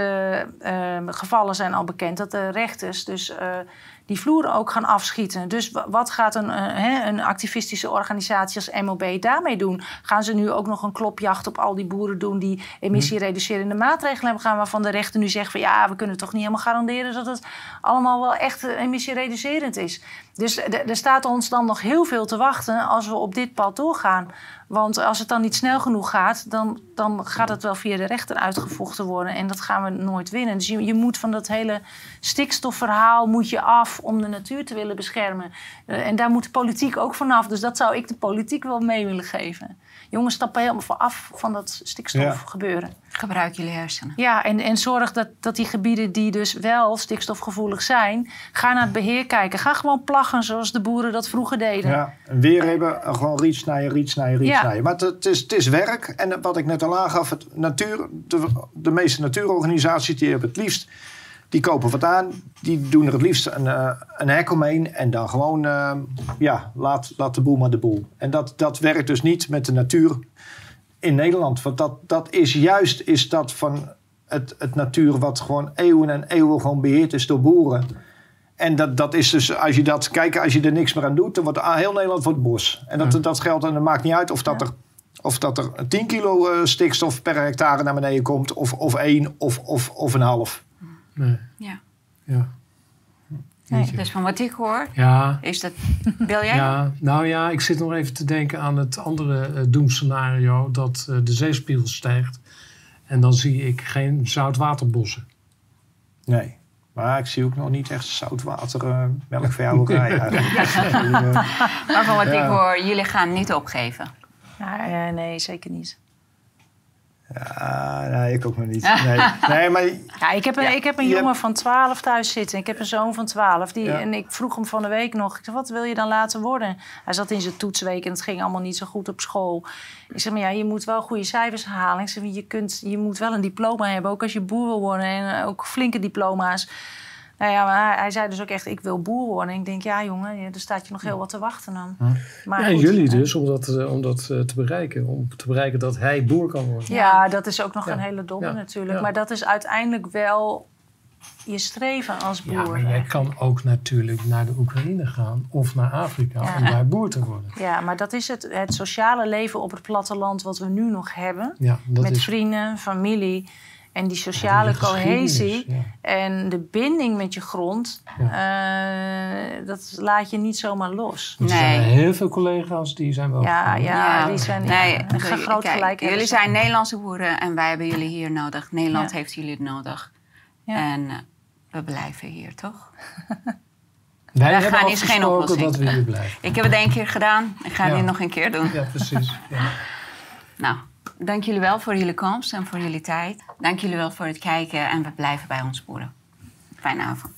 eh, gevallen zijn al bekend dat de rechters dus eh, die vloeren ook gaan afschieten. Dus wa- wat gaat een, eh, een activistische organisatie als MOB daarmee doen? Gaan ze nu ook nog een klopjacht op al die boeren doen die emissiereducerende maatregelen hebben gaan, waarvan de rechter nu zegt van ja, we kunnen toch niet helemaal garanderen dat het allemaal wel echt eh, emissiereducerend is. Dus er staat ons dan nog heel veel te wachten als we op dit pad doorgaan. Want als het dan niet snel genoeg gaat, dan, dan gaat het wel via de rechter uitgevochten worden. En dat gaan we nooit winnen. Dus je, je moet van dat hele stikstofverhaal moet je af om de natuur te willen beschermen. Eh, en daar moet de politiek ook vanaf. Dus dat zou ik de politiek wel mee willen geven. Jongens, stappen helemaal af van dat stikstof Ja. Gebruik jullie hersenen. Ja, en, en zorg dat, dat die gebieden die dus wel stikstofgevoelig zijn... ga naar het beheer kijken. Ga gewoon plaggen zoals de boeren dat vroeger deden. Ja, en weer hebben eh, gewoon riet snijden, riet snijden, riet Ja. snijden. Maar het, het is, het is werk. En wat ik net al aangaf, het natuur, de, de meeste natuurorganisaties die hebben het liefst... die kopen wat aan, die doen er het liefst een, eh, een hek omheen... en dan gewoon, eh, ja, laat, laat de boel maar de boel. En dat, dat werkt dus niet met de natuur in Nederland. Want dat, dat is juist is dat van het, het natuur... wat gewoon eeuwen en eeuwen gewoon beheerd is door boeren... En dat, dat is dus, als je dat kijkt, als je er niks meer aan doet, dan wordt heel Nederland wordt bos. En dat, dat geldt, en dat maakt niet uit of dat, er, of dat er 10 kilo eh, stikstof per hectare naar beneden komt, of, of één, of, of, of een half. Nee, Ja. ja. Jeetje. Dus van wat ik hoor, Ja, is dat... Wil jij? ja, nou ja, ik zit nog even te denken aan het andere eh, doemscenario... dat eh, de zeespiegel stijgt. En dan zie ik geen zoutwaterbossen. Nee. Maar ik zie ook nog niet echt zoutwater eh melkveehouderij eigenlijk. Eh, Maar van wat Ja. ik hoor, jullie gaan niet opgeven. Ja, eh, nee, zeker niet. Ja, nee, ik ook nog niet. Nee, nee maar Ja, ik heb een, Ja, ik heb een jongen van 12 thuis zitten. Ik heb een zoon van 12. Die, Ja. En ik vroeg hem van de week nog: ik zei, wat wil je dan laten worden? Hij zat in zijn toetsweek en het ging allemaal niet zo goed op school. Ik zeg, maar ja, je moet wel goede cijfers halen. Ik zeg, je, kunt, je moet wel een diploma hebben, ook als je boer wil worden. En ook flinke diploma's. Nou ja, maar hij, hij zei dus ook echt, ik wil boer worden. En ik denk, ja jongen, er staat je nog heel wat te wachten dan. Maar Ja, en goed, jullie dus, om dat, eh, om dat eh, te bereiken. Om te bereiken dat hij boer kan worden. Ja, dat is ook nog Ja. een hele domme Ja. natuurlijk. Ja. Maar dat is uiteindelijk wel je streven als boer. Ja, maar jij kan ook natuurlijk naar de Oekraïne gaan of naar Afrika Ja. om daar boer te worden. Ja, maar dat is het, het sociale leven op het platteland wat we nu nog hebben. Ja, dat met is vrienden, familie en die sociale cohesie. ja. En de binding met je grond, eh, dat laat je niet zomaar los. Want er Nee. zijn heel veel collega's die zijn wel Ja, ja, die zijn nee, ja, een groot kijk, gelijk. Jullie zijn Nederlandse boeren en wij hebben jullie hier nodig. Nederland Ja. heeft jullie nodig. Ja. En eh, we blijven hier, toch? Wij Daar hebben gaan is geen oplossing. dat we hier blijven. Ik heb het één keer gedaan. Ik ga het nog een keer doen. Ja, precies. Ja. Nou, dank jullie wel voor jullie komst en voor jullie tijd. Dank jullie wel voor het kijken en we blijven bij ons boeren. Fijne avond.